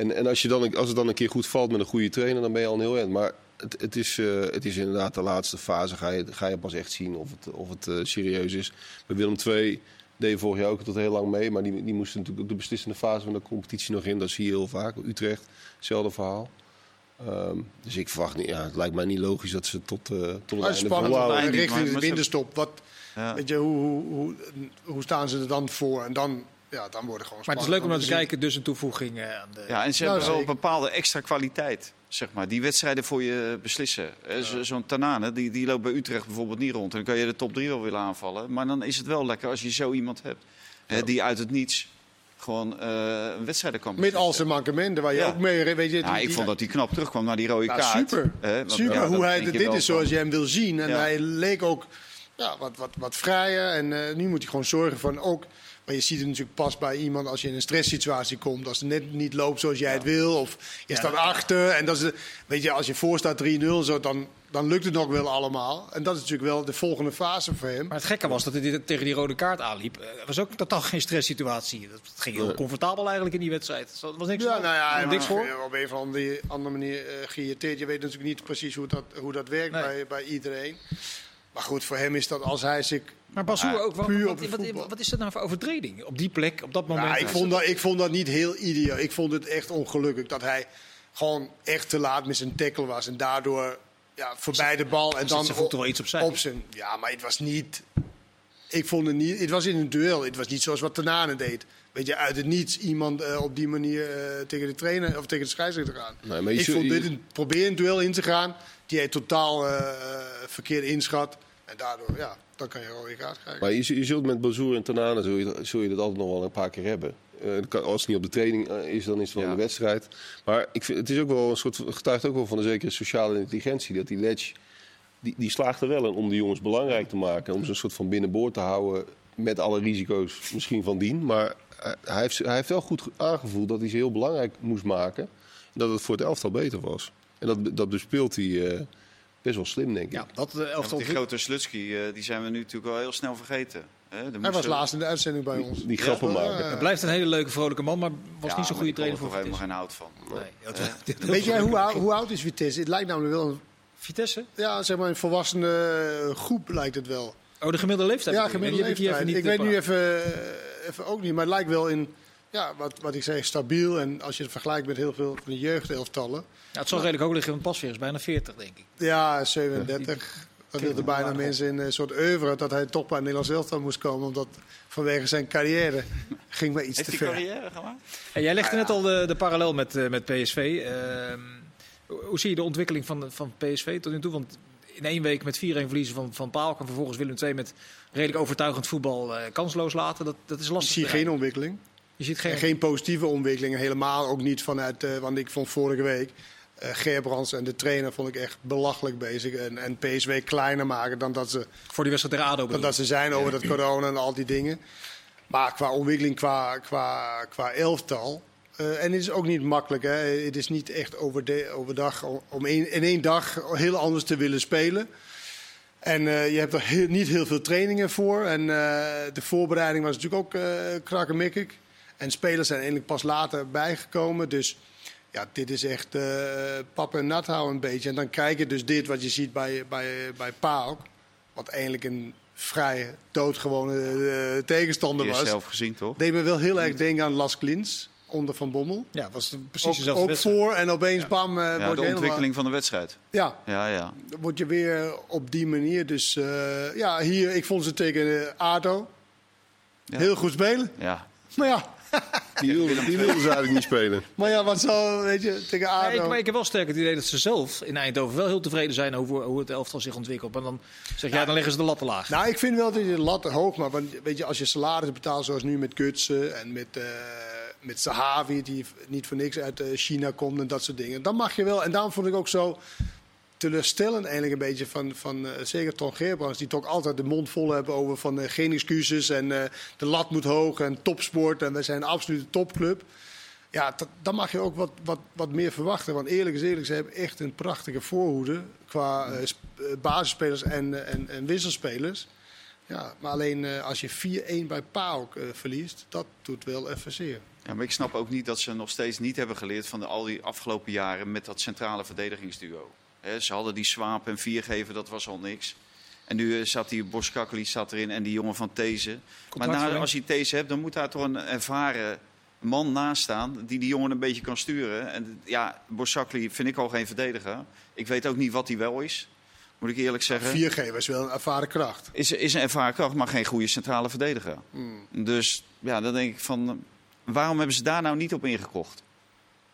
Speaker 3: En, en als, je dan, als het dan een keer goed valt met een goede trainer, dan ben je al een heel eind. Maar het, het, is, eh, het is inderdaad de laatste fase, ga je, ga je pas echt zien of het, of het eh, serieus is. Bij Willem II deed vorig jaar ook tot heel lang mee, maar die, die moesten natuurlijk ook de beslissende fase van de competitie nog in. Dat zie je heel vaak. Utrecht, hetzelfde verhaal. Ehm, dus ik verwacht niet, ja, het lijkt mij niet logisch dat ze tot, eh tot het
Speaker 2: Maar
Speaker 3: einde
Speaker 2: richting de winterstop. Wat,
Speaker 4: Ja.
Speaker 2: weet je, hoe, hoe, hoe, hoe staan ze er dan voor? En dan, ja, dan wordt het gewoon
Speaker 1: Maar het is leuk om naar te
Speaker 2: zien.
Speaker 1: kijken, dus een toevoeging eh, aan de...
Speaker 4: Ja, en ze
Speaker 2: Nou,
Speaker 4: hebben wel een bepaalde extra kwaliteit. Zeg maar. Die wedstrijden voor je beslissen. Eh, zo- Zo'n Tanane, die, die loopt bij Utrecht bijvoorbeeld niet rond. En dan kan je de top 3 wel willen aanvallen. Maar dan is het wel lekker als je zo iemand hebt. Hè, die uit het niets gewoon eh een wedstrijd kan
Speaker 2: Met al zijn mankementen, waar je
Speaker 4: Ja.
Speaker 2: ook mee... Weet je,
Speaker 4: Ja,
Speaker 2: die-
Speaker 4: ik
Speaker 2: die-
Speaker 4: vond dat hij knap terugkwam naar die rode
Speaker 2: Ja,
Speaker 4: kaart.
Speaker 2: super.
Speaker 4: Hè, want,
Speaker 2: Super
Speaker 4: ja,
Speaker 2: hoe hij dit is
Speaker 4: van-
Speaker 2: zoals je hem wil zien. En
Speaker 4: Ja.
Speaker 2: hij leek ook ja, wat, wat, wat vrijer. En eh, nu moet hij gewoon zorgen van ook... Maar je ziet het natuurlijk pas bij iemand als je in een stresssituatie komt. Als het net niet loopt zoals jij het wil. Of je staat achter. En dat is, weet je, als je voor staat 3-0, zo, dan, dan lukt het nog wel allemaal. En dat is natuurlijk wel de volgende fase voor hem.
Speaker 1: Maar het gekke was dat hij tegen die rode kaart aanliep. Eh, Het was ook totaal geen stresssituatie. Dat ging heel comfortabel eigenlijk in die wedstrijd. Er was niks,
Speaker 2: Ja, nou ja,
Speaker 1: niks voor.
Speaker 2: op een of andere, andere manier eh, geïrriteerd. Je weet natuurlijk niet precies hoe dat, hoe dat werkt
Speaker 1: Nee.
Speaker 2: bij, bij iedereen. Maar goed, voor hem is dat als hij zich
Speaker 1: Maar Bassoer ook wel.
Speaker 2: puur
Speaker 1: Wat,
Speaker 2: op
Speaker 1: wat, wat is dat nou voor overtreding? Op die plek, op dat moment.
Speaker 2: Ja, ik, vond dat, ik vond dat niet heel ideaal. Ik vond het echt ongelukkig dat hij gewoon echt te laat met zijn tackle was. En daardoor ja, voorbij de bal. En dan
Speaker 1: zijn wel iets opzij.
Speaker 2: Op zijn, ja, maar het was niet... Ik vond het niet... Het was in een duel. Het was niet zoals wat Tanane deed. Weet je, uit het niets iemand eh, op die manier eh, tegen de trainer of tegen de scheidsrechter gaan.
Speaker 3: Nee, maar je
Speaker 2: ik vond dit een probeer een duel in te gaan die hij totaal eh, verkeerd inschat. En daardoor, ja, dan kan je een rode kaart krijgen.
Speaker 3: Maar je, je zult met Bazoer en Tanane zul je, zul je dat altijd nog wel een paar keer hebben. Eh, als het niet op de training eh, is, dan is het wel
Speaker 4: Ja.
Speaker 3: in de wedstrijd. Maar ik vind, het is ook wel een soort, getuigt ook wel van een zekere sociale intelligentie. Dat die Ledge, die, die slaagt er wel in om de jongens belangrijk te maken. Om ze een soort van binnenboord te houden. Met alle risico's misschien van dien. Maar eh, hij heeft, hij heeft wel goed ge- aangevoeld dat hij ze heel belangrijk moest maken. En dat het voor het elftal beter was. En dat, dat bespeelt hij eh, best wel slim, denk ik.
Speaker 1: Ja, dat eh,
Speaker 4: Ja, want
Speaker 1: elftal.
Speaker 4: die grote Slutsky, eh, die zijn we nu natuurlijk wel heel snel vergeten. Hè,
Speaker 2: hij was
Speaker 4: er-
Speaker 2: laatst in de uitzending bij ons.
Speaker 3: Die, die grappen
Speaker 2: Ja,
Speaker 3: maken.
Speaker 1: Het blijft een hele leuke, vrolijke man, maar was
Speaker 4: Ja,
Speaker 1: niet zo'n goede trainer voor Vitesse.
Speaker 4: helemaal geen hout van.
Speaker 1: Nee,
Speaker 4: Eh,
Speaker 2: Weet jij hoe, hoe oud is Vitesse? Het lijkt namelijk wel een,
Speaker 1: Vitesse?
Speaker 2: ja, zeg maar een volwassene groep, lijkt het wel.
Speaker 1: Oh, de gemiddelde leeftijd.
Speaker 2: Ja, gemiddelde leeftijd. Ik weet nu even, eh, even ook niet, maar het lijkt wel in, ja, wat, wat ik zeg, stabiel. En als je het vergelijkt met heel veel van de jeugdelftallen.
Speaker 1: Ja, het zal redelijk hoog liggen, want Pasveer is bijna 40, denk ik.
Speaker 2: Ja, 37. Dan wilden bijna mensen in een soort oeuvre dat hij toch bij het Nederlands elftal moest komen. Omdat vanwege zijn carrière ging maar iets
Speaker 4: Heeft
Speaker 2: te
Speaker 4: hij
Speaker 2: ver.
Speaker 4: carrière gemaakt?
Speaker 1: En jij legde net al de, de parallel met, eh, met PSV. Ehm, hoe zie je de ontwikkeling van, van PSV tot nu toe? Want in één week met 4-1 verliezen van, van Paal... en vervolgens Willem II met redelijk overtuigend voetbal eh, kansloos laten. Dat, dat is
Speaker 2: Ik
Speaker 1: lastig.
Speaker 2: zie
Speaker 1: te
Speaker 2: geen ontwikkeling.
Speaker 1: Je ziet geen...
Speaker 2: En geen positieve ontwikkeling. Helemaal ook niet vanuit, eh, want ik vond vorige week eh Gerbrands en de trainer vond ik echt belachelijk bezig. En, en PSW kleiner maken dan dat ze,
Speaker 1: Voor die wedstrijd tegen ADO
Speaker 2: dan dat ze zijn over dat corona en al die dingen. Maar qua ontwikkeling, qua, qua, qua elftal. eh, en het is ook niet makkelijk. Hè. Het is niet echt overde- overdag om- in één dag heel anders te willen spelen. En je hebt er heel- niet heel veel trainingen voor. En de voorbereiding was natuurlijk ook eh krakkemikkig. En spelers zijn eigenlijk pas later bijgekomen. Dus ja, dit is echt eh pap en nat houden een beetje. En dan krijg je dus dit wat je ziet bij, bij, bij PAOK. Wat eigenlijk een vrij doodgewone eh, tegenstander was.
Speaker 4: zelf gezien, toch?
Speaker 2: Deed me wel heel erg denken aan Las Klins onder Van Bommel.
Speaker 1: Ja, was precies
Speaker 2: Ook,
Speaker 1: dezelfde
Speaker 2: ook
Speaker 1: wedstrijd.
Speaker 2: voor en opeens bam, eh,
Speaker 4: Ja, de
Speaker 2: je helemaal-
Speaker 4: ontwikkeling van de wedstrijd.
Speaker 2: Ja,
Speaker 4: Ja, ja.
Speaker 2: dan word je weer op die manier. Dus eh, ja, hier, ik vond ze tegen ADO
Speaker 4: Ja.
Speaker 2: heel goed spelen.
Speaker 4: ja.
Speaker 2: Maar ja,
Speaker 3: Die wilden, die ze eigenlijk niet spelen.
Speaker 2: maar ja, wat zo, weet je, tegen
Speaker 1: Ja,
Speaker 2: ADO.
Speaker 1: ik, maar ik heb wel sterk het idee dat ze zelf in Eindhoven wel heel tevreden zijn over hoe het elftal zich ontwikkelt. Maar dan zeg jij, dan leggen ze de lat te laag.
Speaker 2: Nou, ik vind wel dat je de lat hoog maakt. Want weet je, als je salaris betaalt zoals nu met Gutsen en met, eh met Sahavi, die niet voor niks uit eh, China komt en dat soort dingen. Dan mag je wel. En daarom vond ik ook zo teleurstellend eigenlijk een beetje van, van eh, zeker Ton Geerbrands, die toch altijd de mond vol hebben over van eh, geen excuses en eh, de lat moet hoog en topsport en we zijn een absolute topclub. Ja, dat- dan mag je ook wat, wat, wat meer verwachten. Want eerlijk is eerlijk, ze hebben echt een prachtige voorhoede qua sp- basisspelers en, en, en wisselspelers. Ja, maar alleen als je 4-1 bij PAOK verliest, dat doet wel even zeer.
Speaker 4: Ja, maar ik snap ook niet dat ze nog steeds niet hebben geleerd van de, al die afgelopen jaren met dat centrale verdedigingsduo. Ze hadden die Swaap en Viergever, dat was al niks. En nu eh, zat die Boskakli zat erin en die jongen van These. Maar als je These hebt, dan moet daar toch een ervaren man naast staan die die jongen een beetje kan sturen. En ja, Boskakli vind ik al geen verdediger. Ik weet ook niet wat hij wel is, moet ik eerlijk zeggen.
Speaker 2: 4G was wel een ervaren kracht.
Speaker 4: Is, is een ervaren kracht, maar geen goede centrale verdediger.
Speaker 2: Hmm.
Speaker 4: Dus ja, dan denk ik van, waarom hebben ze daar nou niet op ingekocht?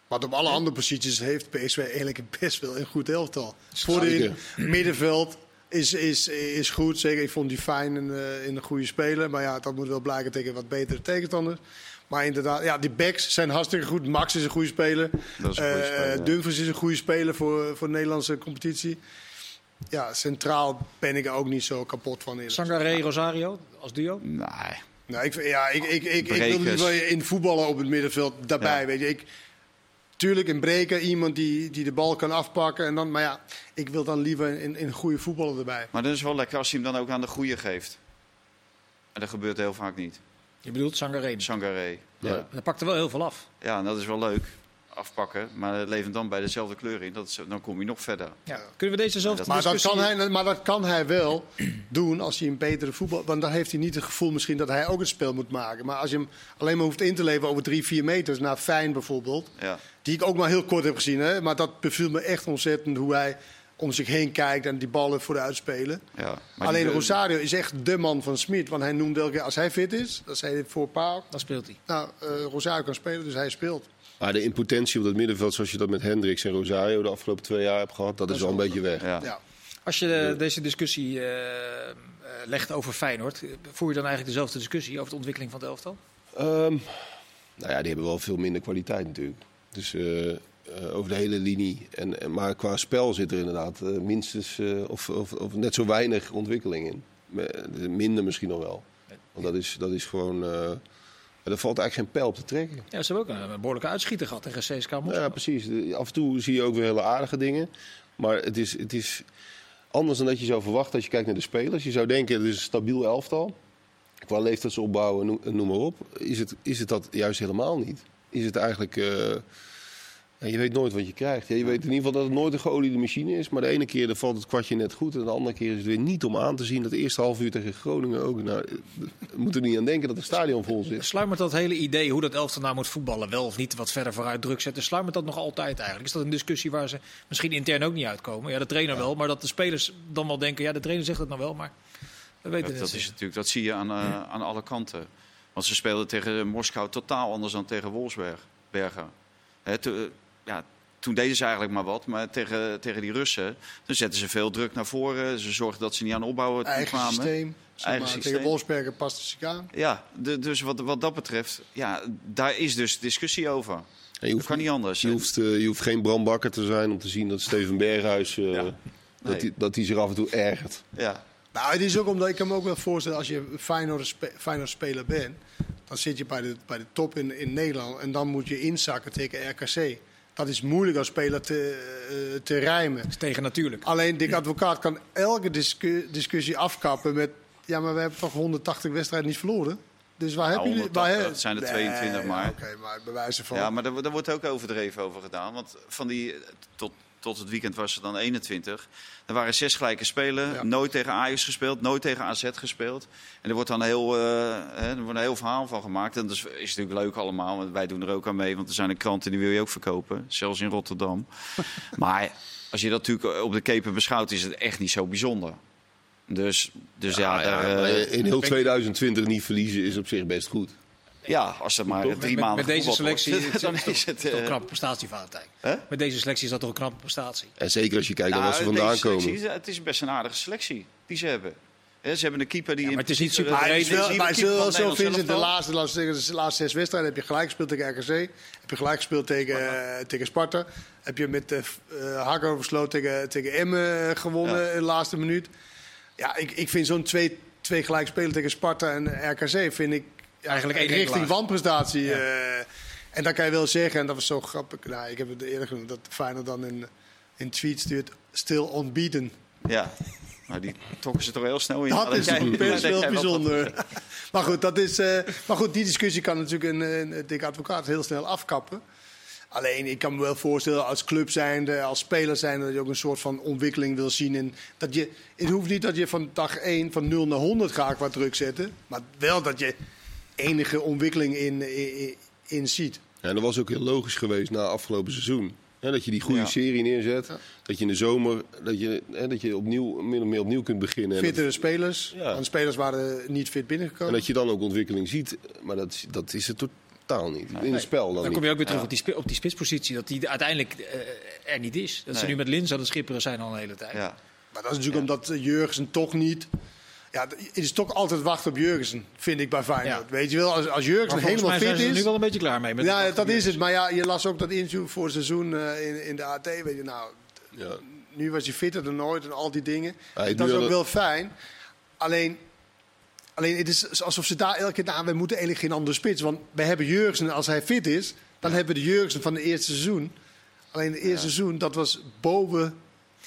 Speaker 2: Want op alle andere posities heeft PSV eigenlijk best wel een goed elftal. Voor
Speaker 3: Zeker.
Speaker 2: in middenveld is, is, is goed. Zeker, ik vond die fijn in, eh, in een goede speler. Maar ja, dat moet wel blijken tegen wat betere tegenstanders. Maar inderdaad, ja, die backs zijn hartstikke goed. Max is een goede speler.
Speaker 4: Dat is een goede
Speaker 2: Eh,
Speaker 4: speler, ja.
Speaker 2: Dumfries is een goede speler voor, voor de Nederlandse competitie. Ja, centraal ben ik er ook niet zo kapot van.
Speaker 1: Sangare, Rosario als duo.
Speaker 4: Nee.
Speaker 2: Nou, ik, ja, ik, ik, ik, ik wil
Speaker 4: Brekers.
Speaker 2: liever in voetballen op het middenveld daarbij.
Speaker 4: Ja.
Speaker 2: Weet je. Ik, tuurlijk, een breker, iemand die, die de bal kan afpakken. En dan, maar ja, ik wil dan liever in, in goede voetballen erbij.
Speaker 4: Maar dat is wel lekker als hij hem dan ook aan de goede geeft. En dat gebeurt heel vaak niet.
Speaker 1: Je bedoelt Sangare.
Speaker 4: Sangaré.
Speaker 3: Ja.
Speaker 1: Dat pakt er wel heel veel af.
Speaker 4: Ja, en dat is wel leuk. Afpakken. Maar het levert dan bij dezelfde kleur in. Dat is, dan kom je nog verder.
Speaker 1: Ja. Kunnen we dezezelfde
Speaker 4: Dat-
Speaker 2: Maar dat,
Speaker 1: discussie...
Speaker 2: kan hij, maar dat kan hij wel doen als hij een betere voetbal... Want dan heeft hij niet het gevoel misschien dat hij ook het spel moet maken. Maar als je hem alleen maar hoeft in te leveren over drie, vier meters... naar Fijn bijvoorbeeld,
Speaker 4: Ja.
Speaker 2: Die ik ook maar heel kort heb gezien. Hè, maar dat beviel me echt ontzettend hoe hij om zich heen kijkt... en die ballen vooruit spelen.
Speaker 4: ja. Maar
Speaker 2: Alleen
Speaker 4: die-
Speaker 2: Rosario is echt de man van Smit. Want hij noemde elke keer als hij fit is, dat zei hij voor Paal.
Speaker 1: Dan speelt hij.
Speaker 2: Nou, eh, Rosario kan spelen, dus hij speelt.
Speaker 3: Maar de impotentie op dat middenveld, zoals je dat met Hendricks en Rosario de afgelopen twee jaar hebt gehad, dat, is wel een beetje weg.
Speaker 4: Ja.
Speaker 2: Ja.
Speaker 1: Als je deze discussie eh, eh, legt over Feyenoord, voer je dan eigenlijk dezelfde discussie over de ontwikkeling van het elftal?
Speaker 3: Ehm, nou ja, die hebben wel veel minder kwaliteit natuurlijk. Dus eh, eh, over de hele linie. En, en, maar qua spel zit er inderdaad eh, minstens of, of, of net zo weinig ontwikkeling in. Minder misschien nog wel. Want dat is, dat is gewoon. er valt eigenlijk geen pijl op te trekken.
Speaker 1: Ja, ze hebben ook een, een behoorlijke uitschieter gehad tegen CSK Moskou.
Speaker 3: Ja, precies. Af en toe zie je ook weer hele aardige dingen. Maar het is, het is anders dan dat je zou verwachten als je kijkt naar de spelers. Je zou denken, het is een stabiel elftal. Qua leeftijdsopbouw en noem, en noem maar op. Is het, is het dat juist helemaal niet? Is het eigenlijk... eh, je weet nooit wat je krijgt. Je weet in ieder geval dat het nooit een geoliede machine is. Maar de ene keer dan valt het kwartje net goed. En de andere keer is het weer niet om aan te zien. Dat eerste half uur tegen Groningen ook. Nou, we moeten er niet aan denken dat het stadion vol zit.
Speaker 1: Sluimert dat hele idee hoe dat elftal nou moet voetballen wel of niet wat verder vooruit druk zetten? Sluimert dat nog altijd eigenlijk? Is dat een discussie waar ze misschien intern ook niet uitkomen? Ja, de trainer wel, maar dat de spelers dan wel denken, ja, de trainer zegt het nou wel, maar we weten
Speaker 4: Dat,
Speaker 1: het
Speaker 4: dat,
Speaker 1: niet.
Speaker 4: is natuurlijk, dat zie je aan, eh, aan alle kanten. Want ze speelden tegen Moskou totaal anders dan tegen Wolfsberg. Bergen. Hè, to- eh, ja, toen deden ze eigenlijk maar wat. Maar tegen, tegen die Russen dan zetten ze veel druk naar voren. Ze zorgden dat ze niet aan opbouwen
Speaker 2: Eigen
Speaker 4: kwamen.
Speaker 2: systeem. Zeg maar,
Speaker 4: systeem.
Speaker 2: Tegen Wolfsberger past het zich aan.
Speaker 4: Ja, de- dus wat, wat dat betreft, ja, daar is dus discussie over.
Speaker 3: Je
Speaker 4: Dat
Speaker 3: hoeft,
Speaker 4: kan niet anders.
Speaker 3: je, hoeft, eh, je hoeft geen Bram Bakker te zijn om te zien dat Steven Berghuis... eh,
Speaker 4: Ja.
Speaker 3: dat hij dat hij zich af en toe ergert.
Speaker 4: Ja,
Speaker 2: Nou, het is ook omdat ik kan me ook wel voorstellen, als je een Feyenoord, spe- Feyenoord speler bent, dan zit je bij de, bij de top in, in Nederland en dan moet je inzakken tegen RKC. Dat is moeilijk als speler te, eh, te rijmen.
Speaker 1: Het is tegen natuurlijk.
Speaker 2: Alleen Dick Advocaat kan elke discu- discussie afkappen met... Ja, maar we hebben toch 180 wedstrijden niet verloren? Dus waar hebben jullie...
Speaker 4: 180,
Speaker 2: waar he-
Speaker 4: dat zijn er 22
Speaker 2: Nee,
Speaker 4: maar.
Speaker 2: Oké, maar bij wijze van...
Speaker 4: ja maar daar, daar wordt ook overdreven over gedaan. Want van die, tot, tot het weekend was het dan 21. Er waren zes gelijke spelen.
Speaker 2: Ja.
Speaker 4: Nooit tegen Ajax gespeeld, nooit tegen AZ gespeeld. En er wordt dan heel, eh, hè, er wordt een heel verhaal van gemaakt. En dat is, is natuurlijk leuk allemaal, want wij doen er ook aan mee. Want er zijn de kranten die wil je ook verkopen, zelfs in Rotterdam. maar als je dat natuurlijk op de keper beschouwt, is het echt niet zo bijzonder. Dus, dus ja,
Speaker 3: Ja,
Speaker 4: daar, eh,
Speaker 3: in heel 2020 niet verliezen is op zich best goed.
Speaker 4: Ja, als ze maar
Speaker 1: Met,
Speaker 4: drie
Speaker 1: met-
Speaker 4: maanden
Speaker 1: met deze
Speaker 4: wordt,
Speaker 1: selectie is,
Speaker 4: dan
Speaker 1: is,
Speaker 4: het...
Speaker 1: toch
Speaker 4: eh,
Speaker 1: een knappe prestatie, Valentijn. Met deze selectie is dat toch een knappe prestatie.
Speaker 3: En zeker als je kijkt naar
Speaker 4: Nou,
Speaker 3: waar ze vandaan
Speaker 4: selectie,
Speaker 3: komen.
Speaker 4: Het is best een aardige selectie die ze hebben. Hè, ze hebben een keeper die...
Speaker 1: Ja, maar het is niet super
Speaker 2: Maar is wel, maar zo,
Speaker 4: het
Speaker 2: Vincent, de laatste, de laatste zes wedstrijden heb je gelijk gespeeld tegen RKC. Heb je gelijk gespeeld tegen, eh, tegen Sparta. Heb je met uh, Hago besloten tegen, tegen Emmen gewonnen
Speaker 4: Ja.
Speaker 2: in de laatste minuut. Ja, ik, ik vind zo'n twee, twee gelijk spelen tegen Sparta en RKC vind ik
Speaker 1: Eigenlijk één
Speaker 2: richting
Speaker 1: nederlaag.
Speaker 2: wanprestatie.
Speaker 1: Ja.
Speaker 2: eh. en dan kan je wel zeggen, en dat was zo grappig. Nou, ik heb het eerder genoemd, dat Feyenoord dan in, in tweet stuurt, still unbeaten.
Speaker 4: Ja, maar die trokken ze toch heel snel in.
Speaker 2: Dat is
Speaker 4: jij-
Speaker 2: best wel
Speaker 4: wat-
Speaker 2: bijzonder. Maar goed, dat is, eh, maar goed, die discussie kan natuurlijk een, een dikke advocaat heel snel afkappen. Alleen, ik kan me wel voorstellen als club zijnde, als speler zijnde, dat je ook een soort van ontwikkeling wil zien. En dat je, het hoeft niet dat je van dag 1 van 0 naar 100 gaat qua druk zetten. Maar wel dat je enige ontwikkeling in, in, in ziet.
Speaker 3: Ja, en dat was ook heel logisch geweest na afgelopen seizoen. Hè, dat je die goede
Speaker 4: Ja.
Speaker 3: serie neerzet. Dat je in de zomer dat je, hè, dat je opnieuw, min of meer opnieuw kunt beginnen. En,
Speaker 2: Fittere spelers,
Speaker 3: Ja.
Speaker 2: want spelers waren niet fit
Speaker 3: en
Speaker 2: binnengekomen.
Speaker 3: dat je dan ook ontwikkeling ziet. Maar dat, is- dat is het totaal niet. In het spel dan,
Speaker 1: Dan
Speaker 3: niet.
Speaker 1: kom je ook weer terug
Speaker 4: Ja.
Speaker 1: op, die, op die spitspositie. Dat die uiteindelijk eh, er niet is. Dat ze nu met Lins aan het schipperen zijn al een hele tijd.
Speaker 4: Ja.
Speaker 2: Maar dat is natuurlijk omdat Jurgensen toch niet. Ja, het is toch altijd wachten op Jurgensen, vind ik bij Feyenoord.
Speaker 1: Ja.
Speaker 2: Weet je wel, als, als Jurgensen helemaal
Speaker 1: mij zijn
Speaker 2: fit
Speaker 1: ze er
Speaker 2: is.
Speaker 1: nu wel een beetje klaar mee. Met
Speaker 2: Ja, dat is het. Maar ja, je las ook dat interview voor het seizoen eh, in, in de AT. Weet je, nou,
Speaker 3: Ja.
Speaker 2: nu was hij fitter dan ooit en al die dingen. Dat is ook wel fijn. Alleen, alleen het is alsof ze daar elke keer... Nou, we moeten eigenlijk geen andere spits. Want we hebben Jurgensen, als hij fit is... dan hebben we de Jurgensen van het eerste seizoen. Alleen het eerste seizoen, dat was boven...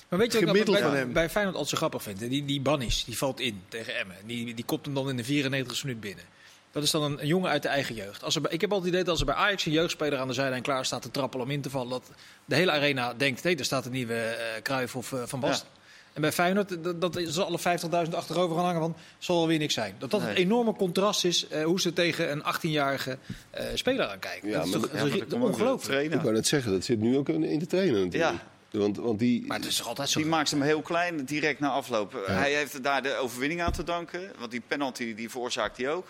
Speaker 1: Maar weet je wat ik bij,
Speaker 2: van hem.
Speaker 1: bij Feyenoord altijd zo grappig vind? Die, die Bannis, die valt in tegen Emmen. Die, die kopt hem dan in de 94 minuut binnen. Dat is dan een, een jongen uit de eigen jeugd. Als er, bij- ik heb altijd het idee dat als er bij Ajax een jeugdspeler aan de zijlijn klaar staat te trappelen om in te vallen, dat de hele arena denkt, hé, daar staat een nieuwe Cruijff of eh, Van Basten. En bij Feyenoord, dat, dat is alle 50.000 achterover gaan hangen, van zal wel weer niks zijn. Dat dat
Speaker 4: Nee.
Speaker 1: een enorme contrast is eh, hoe ze tegen een 18-jarige eh, speler aankijken.
Speaker 3: Ja,
Speaker 1: dat is toch
Speaker 4: Ja,
Speaker 1: ongelooflijk.
Speaker 3: Ik wou net zeggen, dat zit nu ook in in de trainer natuurlijk.
Speaker 4: Ja.
Speaker 3: Want, want die,
Speaker 1: Maar het is altijd zo.
Speaker 4: Die maakt hem heel klein direct na afloop. Hij heeft daar de overwinning aan te danken. Want die penalty die veroorzaakt hij ook.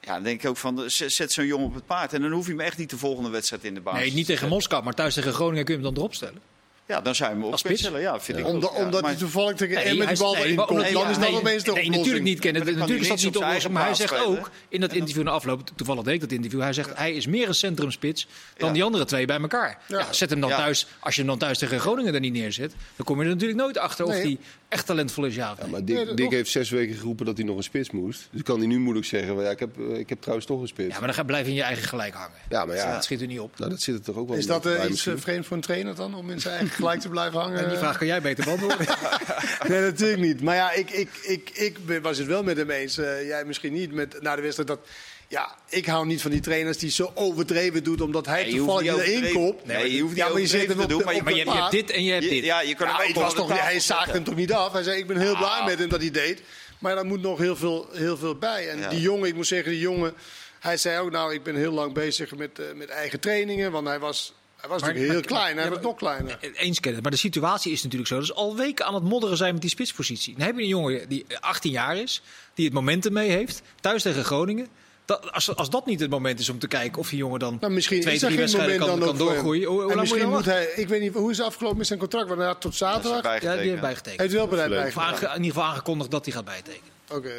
Speaker 4: Ja, dan denk ik ook van, zet zo'n jongen op het paard. En dan hoef je hem echt niet de volgende wedstrijd in de basis
Speaker 1: Nee, niet
Speaker 4: te
Speaker 1: tegen. Moskou, maar thuis tegen Groningen kun je hem dan erop stellen.
Speaker 4: Ja, dan zou je hem op
Speaker 1: Als
Speaker 4: kunnen
Speaker 1: spits?
Speaker 4: stellen. Ja, vind ik
Speaker 2: Omdat,
Speaker 4: ook. Ja,
Speaker 2: omdat hij toevallig tegen
Speaker 1: Nee,
Speaker 2: die
Speaker 1: is-
Speaker 2: bal
Speaker 1: nee,
Speaker 2: erin
Speaker 1: maar
Speaker 2: komt. Dan is dat
Speaker 1: nee,
Speaker 2: opeens de
Speaker 1: nee,
Speaker 2: oplossing.
Speaker 1: natuurlijk niet kennen. Natuurlijk is dat niet de oplossing.
Speaker 4: zijn
Speaker 1: Maar hij zegt ook in dat interview na afloop, toevallig deed ik dat interview, hij zegt hij is meer een centrumspits dan die andere twee bij elkaar. Ja, zet hem dan thuis, als je hem dan thuis tegen Groningen er niet neerzet, dan kom je er natuurlijk nooit achter of hij echt talentvol is ja
Speaker 3: maar Dick,
Speaker 2: Nee,
Speaker 3: heeft zes weken geroepen dat hij nog een spits moest. Dus kan hij nu moeilijk zeggen, ja, ik, heb, eh, ik heb trouwens toch een spits.
Speaker 1: Ja, maar dan ga je blijven in je eigen gelijk hangen.
Speaker 3: Ja, maar ja,
Speaker 1: Dat schiet er niet op.
Speaker 3: nou, dat zit er toch ook wel
Speaker 2: Is dat eh,
Speaker 3: bij
Speaker 2: iets eh, vreemd voor een trainer dan? Om in zijn eigen gelijk te blijven hangen?
Speaker 1: En die vraag kan jij beter beantwoorden.
Speaker 2: Nee, natuurlijk niet. Maar ja, ik, ik, ik, ik was het wel met hem eens. eh, jij misschien niet. Met, na de wedstrijd dat... Ja, ik hou niet van die trainers die zo overdreven doet omdat hij
Speaker 4: Nee,
Speaker 2: toevallig erin kopt.
Speaker 4: Nee, je hoeft niet
Speaker 2: ja, maar je hem
Speaker 4: te
Speaker 2: op
Speaker 4: doen, maar je-
Speaker 1: maar je, hebt dit en je hebt dit.
Speaker 4: Ja, je kan hem
Speaker 2: Ja,
Speaker 4: ook
Speaker 2: was toch, hij
Speaker 4: zetten.
Speaker 2: hem toch niet af. Hij zei, ik ben heel
Speaker 4: Ah.
Speaker 2: blij met hem dat hij deed. Maar daar moet nog heel veel, heel veel bij. En
Speaker 4: Ja.
Speaker 2: die jongen, ik moet zeggen, die jongen... Hij zei ook, nou, ik ben heel lang bezig met, eh, met eigen trainingen. Want hij was, hij was
Speaker 1: Maar-
Speaker 2: natuurlijk heel
Speaker 1: maar-
Speaker 2: klein. Hij
Speaker 1: ja,
Speaker 2: werd nog kleiner.
Speaker 1: Eens kennen. Maar de situatie is natuurlijk zo. Dat is al weken aan het modderen zijn met die spitspositie. Dan heb je een jongen die 18 jaar is, die het momentum mee heeft, thuis tegen Groningen. Dat, als, als dat niet het moment is om te kijken of die jongen dan
Speaker 2: Nou, misschien
Speaker 1: twee, drie wedstrijden kan, kan doorgroeien. Hoe, moet
Speaker 2: misschien moet hij... Ik weet niet, hoe is het afgelopen met zijn contract? Want hij had tot zaterdag...
Speaker 1: Ja, die heeft
Speaker 4: bijgetekend.
Speaker 1: bijgetekend.
Speaker 2: Heeft wel bereid.
Speaker 1: Of
Speaker 2: bijgetekend.
Speaker 1: aange- in ieder geval aangekondigd dat hij gaat bijtekenen.
Speaker 2: Oké,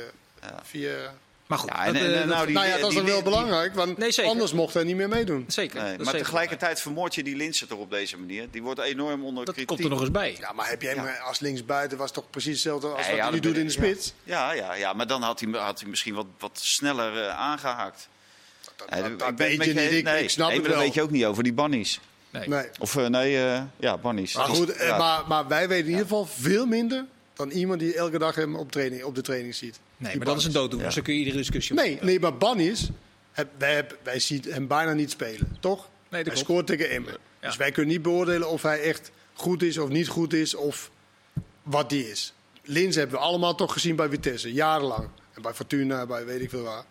Speaker 2: via...
Speaker 1: Maar goed,
Speaker 4: Ja, en-
Speaker 1: dat,
Speaker 4: en-
Speaker 1: eh, dat-
Speaker 4: nou, die-
Speaker 2: nou ja, dat is dan wel
Speaker 4: die-
Speaker 2: belangrijk, want
Speaker 1: Nee,
Speaker 2: anders mocht hij niet meer meedoen.
Speaker 1: zeker.
Speaker 4: Nee, maar
Speaker 1: zeker
Speaker 4: tegelijkertijd vermoord je die Linsen toch op deze manier. Die wordt enorm onder
Speaker 1: Dat
Speaker 4: kritiek.
Speaker 1: komt er nog eens bij.
Speaker 2: Ja, maar heb jij hem als linksbuiten was toch precies hetzelfde als wat
Speaker 4: ja,
Speaker 2: hij nu doet in de spits?
Speaker 4: Ja, ja, ja, maar dan had hij, had hij misschien wat, wat sneller eh, aangehaakt.
Speaker 2: Dat,
Speaker 4: Ja,
Speaker 2: dat-
Speaker 4: ik
Speaker 2: dat
Speaker 4: ben
Speaker 2: weet
Speaker 4: het
Speaker 2: je niet, ik,
Speaker 4: nee,
Speaker 2: ik snap
Speaker 4: nee,
Speaker 2: het
Speaker 4: maar dat
Speaker 2: wel.
Speaker 4: weet je ook niet over die bannies.
Speaker 1: Nee.
Speaker 2: Nee.
Speaker 4: Of eh, nee, eh, ja, bannies.
Speaker 2: Maar goed, eh,
Speaker 4: ja.
Speaker 2: maar, maar wij weten in ieder geval veel minder dan iemand die elke dag hem op, training, op de training ziet.
Speaker 1: Nee, maar dat is een
Speaker 2: Bannis.
Speaker 1: dooddoener.
Speaker 4: Ja.
Speaker 1: Dus daar kun je iedere discussie op
Speaker 2: Nee, nee, maar Bannis, wij, wij zien hem bijna niet spelen, toch?
Speaker 1: Nee, dat
Speaker 2: hij
Speaker 1: klopt.
Speaker 2: scoort tegen Emmen.
Speaker 1: Ja.
Speaker 2: Dus wij kunnen niet beoordelen of hij echt goed is of niet goed is of wat die is. Lins hebben we allemaal toch gezien bij Vitesse, jarenlang. En bij Fortuna, bij weet ik veel waar.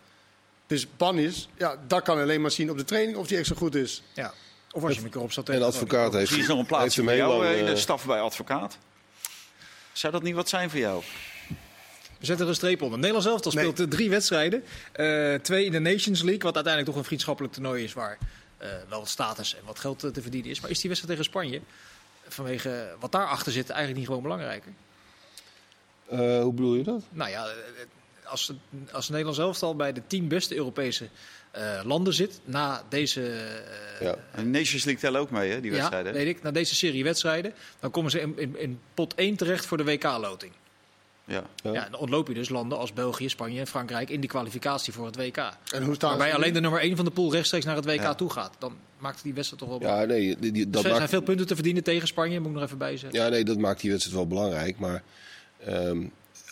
Speaker 2: Dus Panis, ja, dat kan alleen maar zien op de training of die extra goed is.
Speaker 1: Ja. Of als je hem een keer op staat
Speaker 3: En de advocaat heeft,
Speaker 4: Misschien is nog een
Speaker 3: heeft
Speaker 4: plaatsje
Speaker 3: heel
Speaker 4: jou
Speaker 3: lang...
Speaker 4: eh, in de
Speaker 3: eh,
Speaker 4: staf bij advocaat. Zou dat niet wat zijn voor jou?
Speaker 1: We zetten er een streep onder. Nederland zelf
Speaker 2: Nee.
Speaker 1: speelt eh, drie wedstrijden. Eh, twee in de Nations League, wat uiteindelijk toch een vriendschappelijk toernooi is waar eh, wel wat status en wat geld te verdienen is. Maar is die wedstrijd tegen Spanje, vanwege wat daarachter zit, eigenlijk niet gewoon belangrijker?
Speaker 3: eh, hoe bedoel je dat?
Speaker 1: Nou ja, als, als Nederland zelf al bij de tien beste Europese eh, landen zit, na deze, eh,
Speaker 3: Ja.
Speaker 4: En de Nations League tellen ook mee, hè, die
Speaker 1: ja,
Speaker 4: wedstrijden.
Speaker 1: weet ik, na deze serie wedstrijden, dan komen ze in, in, in pot 1 terecht voor de WK-loting.
Speaker 4: Ja.
Speaker 3: Ja.
Speaker 1: Ja. dan ontloop je dus landen als België, Spanje en Frankrijk in die kwalificatie voor het WK.
Speaker 2: En hoe staan
Speaker 1: Waarbij
Speaker 2: ze
Speaker 1: alleen de nummer 1 van de pool rechtstreeks naar het WK
Speaker 4: Ja.
Speaker 1: toe gaat. Dan maakt die wedstrijd toch wel
Speaker 3: Ja, nee, die, die-
Speaker 1: Dus
Speaker 3: dat
Speaker 1: er zijn veel punten te verdienen tegen Spanje, moet ik nog even bij zeggen.
Speaker 3: ja, nee, dat maakt die wedstrijd wel belangrijk. Maar ehm,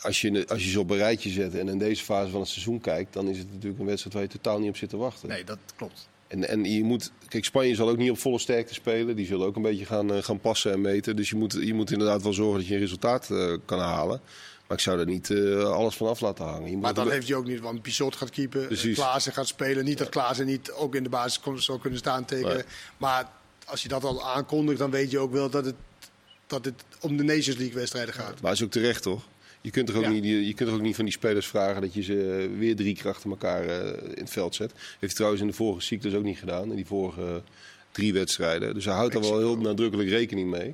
Speaker 3: als, je, als je ze op een rijtje zet en in deze fase van het seizoen kijkt... dan is het natuurlijk een wedstrijd waar je totaal niet op zit te wachten.
Speaker 1: Nee, dat klopt.
Speaker 3: En, en je moet, kijk, Spanje zal ook niet op volle sterkte spelen. Die zullen ook een beetje gaan, eh, gaan passen en meten. Dus je moet, je moet inderdaad wel zorgen dat je een resultaat eh, kan halen. Maar ik zou er niet eh, alles van af laten hangen. Je
Speaker 2: Maar dan heeft hij ook niet, want Bizot gaat keeper,
Speaker 3: Precies.
Speaker 2: Klaassen gaat spelen. Niet dat Klaassen niet ook in de basis kon- zou kunnen staan tegen.
Speaker 3: Nee.
Speaker 2: Maar als je dat al aankondigt, dan weet je ook wel dat het, dat het om de Nations League wedstrijden gaat.
Speaker 3: Maar is ook terecht, toch? Je kunt, toch ook
Speaker 1: Ja.
Speaker 3: niet, je, kunt ook niet van die spelers vragen dat je ze eh, weer drie keer achter elkaar eh, in het veld zet. Heeft hij trouwens in de vorige cyclus ook niet gedaan, in die vorige drie wedstrijden. Dus hij houdt er wel heel nadrukkelijk rekening mee.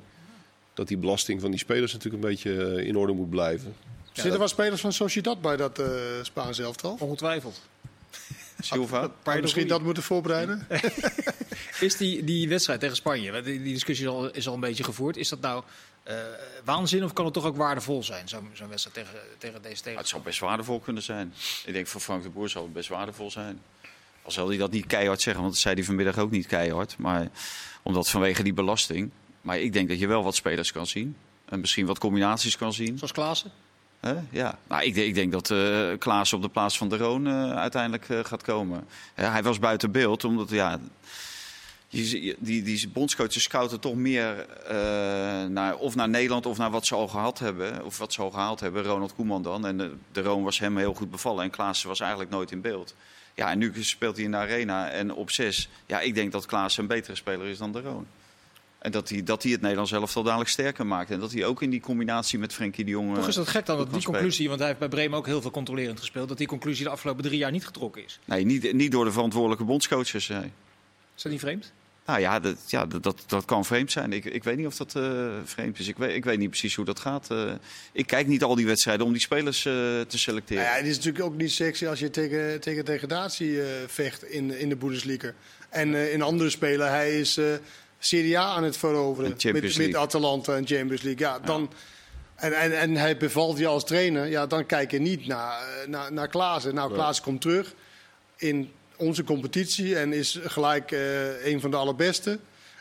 Speaker 3: Dat die belasting van die spelers natuurlijk een beetje eh, in orde moet blijven.
Speaker 2: Zitten er wel spelers van Sociedad bij dat eh Spaanse elftal?
Speaker 1: Ongetwijfeld.
Speaker 4: Silva.
Speaker 2: Had misschien dat moeten voorbereiden?
Speaker 1: Is die, die wedstrijd tegen Spanje, want die, die discussie is al, is al een beetje gevoerd. Is dat nou eh, waanzin of kan het toch ook waardevol zijn, zo'n zo'n wedstrijd tegen, tegen deze
Speaker 4: Ja,
Speaker 1: tegen?
Speaker 4: het zou best waardevol kunnen zijn. Ik denk voor Frank de Boer zal het best waardevol zijn. Al zal hij dat niet keihard zeggen, want dat zei hij vanmiddag ook niet keihard. Maar omdat vanwege die belasting. Maar ik denk dat je wel wat spelers kan zien. En misschien wat combinaties kan zien.
Speaker 1: Zoals Klaassen?
Speaker 4: Ja, nou, ik, denk- ik denk dat eh Klaas op de plaats van de Roon eh, uiteindelijk eh, gaat komen. Hij was buiten beeld, omdat ja, je, je- die, die bondscoaches scouten toch meer naar, of naar Nederland of naar wat ze al gehad hebben. Of wat ze al gehaald hebben, Ronald Koeman dan. En de, Roon was hem heel goed bevallen en Klaas was eigenlijk nooit in beeld. Ja, en nu speelt hij in de arena en op zes. Ja, ik denk dat Klaas een betere speler is dan de Roon. En dat hij, dat hij het Nederlands elftal dadelijk sterker maakt. En dat hij ook in die combinatie met Frenkie de Jong...
Speaker 1: Toch
Speaker 4: eh,
Speaker 1: is dat gek dan, dat die
Speaker 4: spelen.
Speaker 1: conclusie, want hij heeft bij Bremen ook heel veel controlerend gespeeld, dat die conclusie de afgelopen drie jaar niet getrokken is.
Speaker 4: Nee, niet, niet door de verantwoordelijke bondscoaches. Nee.
Speaker 1: Is dat niet vreemd?
Speaker 4: Nou ja, dat, ja dat, dat, dat kan vreemd zijn. Ik, ik weet niet of dat eh, vreemd is. Ik weet, ik weet niet precies hoe dat gaat. Eh, ik kijk niet al die wedstrijden om die spelers eh, te selecteren.
Speaker 2: Nou ja, het is natuurlijk ook niet sexy als je tegen, tegen degradatie eh, vecht in, in de Bundesliga. En eh een andere speler, hij is eh Serie A aan het veroveren. Met. Atalanta en Champions League. Ja, dan, En, en, en hij bevalt je als trainer. Ja, dan kijk je niet naar, naar, naar Klaassen. Nou, Klaassen komt terug in onze competitie en is gelijk eh, een van de allerbeste.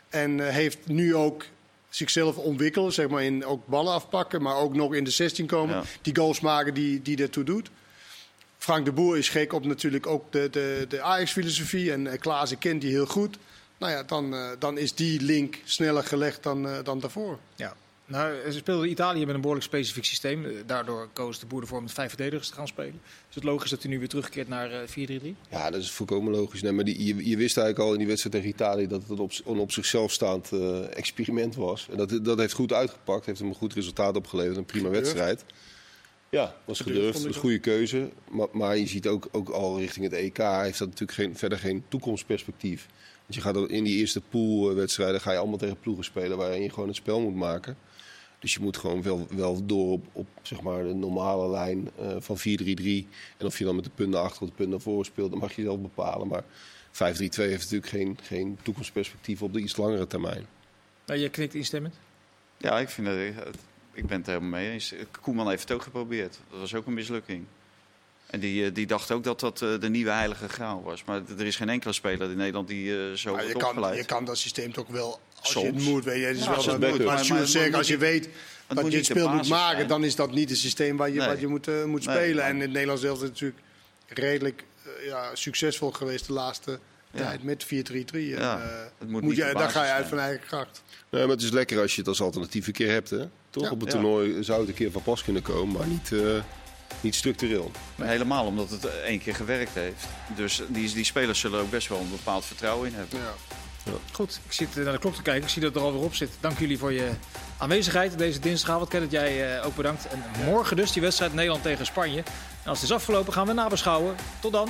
Speaker 2: En eh, heeft nu ook zichzelf ontwikkeld, zeg maar, in ook ballen afpakken, maar ook nog in de 16 komen.
Speaker 4: Ja.
Speaker 2: Die goals maken die, die ertoe doet. Frank de Boer is gek op natuurlijk ook de, de, de Ajax-filosofie. En eh, Klaassen kent die heel goed. Nou ja, dan, eh, dan is die link sneller gelegd dan, eh, dan daarvoor.
Speaker 1: Ja. Nou, ze speelde Italië met een behoorlijk specifiek systeem. Eh, Daardoor koos de boer ervoor om met vijf verdedigers te gaan spelen. Is het logisch dat hij nu weer terugkeert naar eh, 4-3-3?
Speaker 3: Ja, dat is volkomen logisch. Nee, maar die, je, je wist eigenlijk al in die wedstrijd tegen Italië dat het op, een op zichzelf staand eh, experiment was. En dat, dat heeft goed uitgepakt, heeft hem een goed resultaat opgeleverd, een prima
Speaker 2: Gedurfd.
Speaker 3: wedstrijd. Ja, was
Speaker 2: Gedurfd,
Speaker 3: was een goede keuze. Maar, maar je ziet ook, ook al richting het EK heeft dat natuurlijk geen, verder geen toekomstperspectief. Want je gaat in die eerste poolwedstrijden ga je allemaal tegen ploegen spelen waarin je gewoon het spel moet maken. Dus je moet gewoon wel, wel door op, op zeg maar de normale lijn eh, van 4-3-3. En of je dan met de punten achter of de punten naar voren speelt, dat mag je zelf bepalen. Maar 5-3-2 heeft natuurlijk geen, geen toekomstperspectief op de iets langere termijn.
Speaker 1: Nou, je knikt instemmend.
Speaker 4: Ja, ik, vind dat, ik ben het er helemaal mee eens. Koeman heeft het ook geprobeerd. Dat was ook een mislukking. En die, eh, die dacht ook dat dat eh, de nieuwe heilige graal was. Maar er is geen enkele speler in Nederland die eh, zo
Speaker 2: Maar je,
Speaker 4: wordt
Speaker 2: kan, je kan dat systeem toch wel, als je het moet. Weet je, het is
Speaker 4: Ja,
Speaker 2: wel
Speaker 3: het moet, maar-
Speaker 4: maar-
Speaker 2: als je weet
Speaker 4: Het
Speaker 2: dat je het spel moet maken,
Speaker 4: zijn.
Speaker 2: dan is dat niet het systeem waar je,
Speaker 4: Nee.
Speaker 2: wat je moet, moet
Speaker 4: Nee,
Speaker 2: spelen. En in het Nederlands zelf is het natuurlijk redelijk ja, succesvol geweest de laatste tijd met 4-3-3. en,
Speaker 4: Ja,
Speaker 2: eh,
Speaker 4: het moet
Speaker 2: je, dan ga je uit
Speaker 4: zijn.
Speaker 2: van eigen kracht.
Speaker 3: Nee, maar het is lekker als je het als alternatief een keer hebt. Hè? Toch?
Speaker 2: Ja.
Speaker 3: Op een
Speaker 4: Ja.
Speaker 3: toernooi zou het een keer van pas kunnen komen, maar niet, eh, niet structureel.
Speaker 4: Maar helemaal omdat het één keer gewerkt heeft. Dus die, die spelers zullen er ook best wel een bepaald vertrouwen in hebben.
Speaker 2: Ja.
Speaker 1: Goed, ik zit naar de klok te kijken. Ik zie dat het er alweer op zit. Dank jullie voor je aanwezigheid deze dinsdagavond. Ken dat jij eh, ook bedankt. En morgen dus die wedstrijd Nederland tegen Spanje. En als het is afgelopen gaan we nabeschouwen. Tot dan.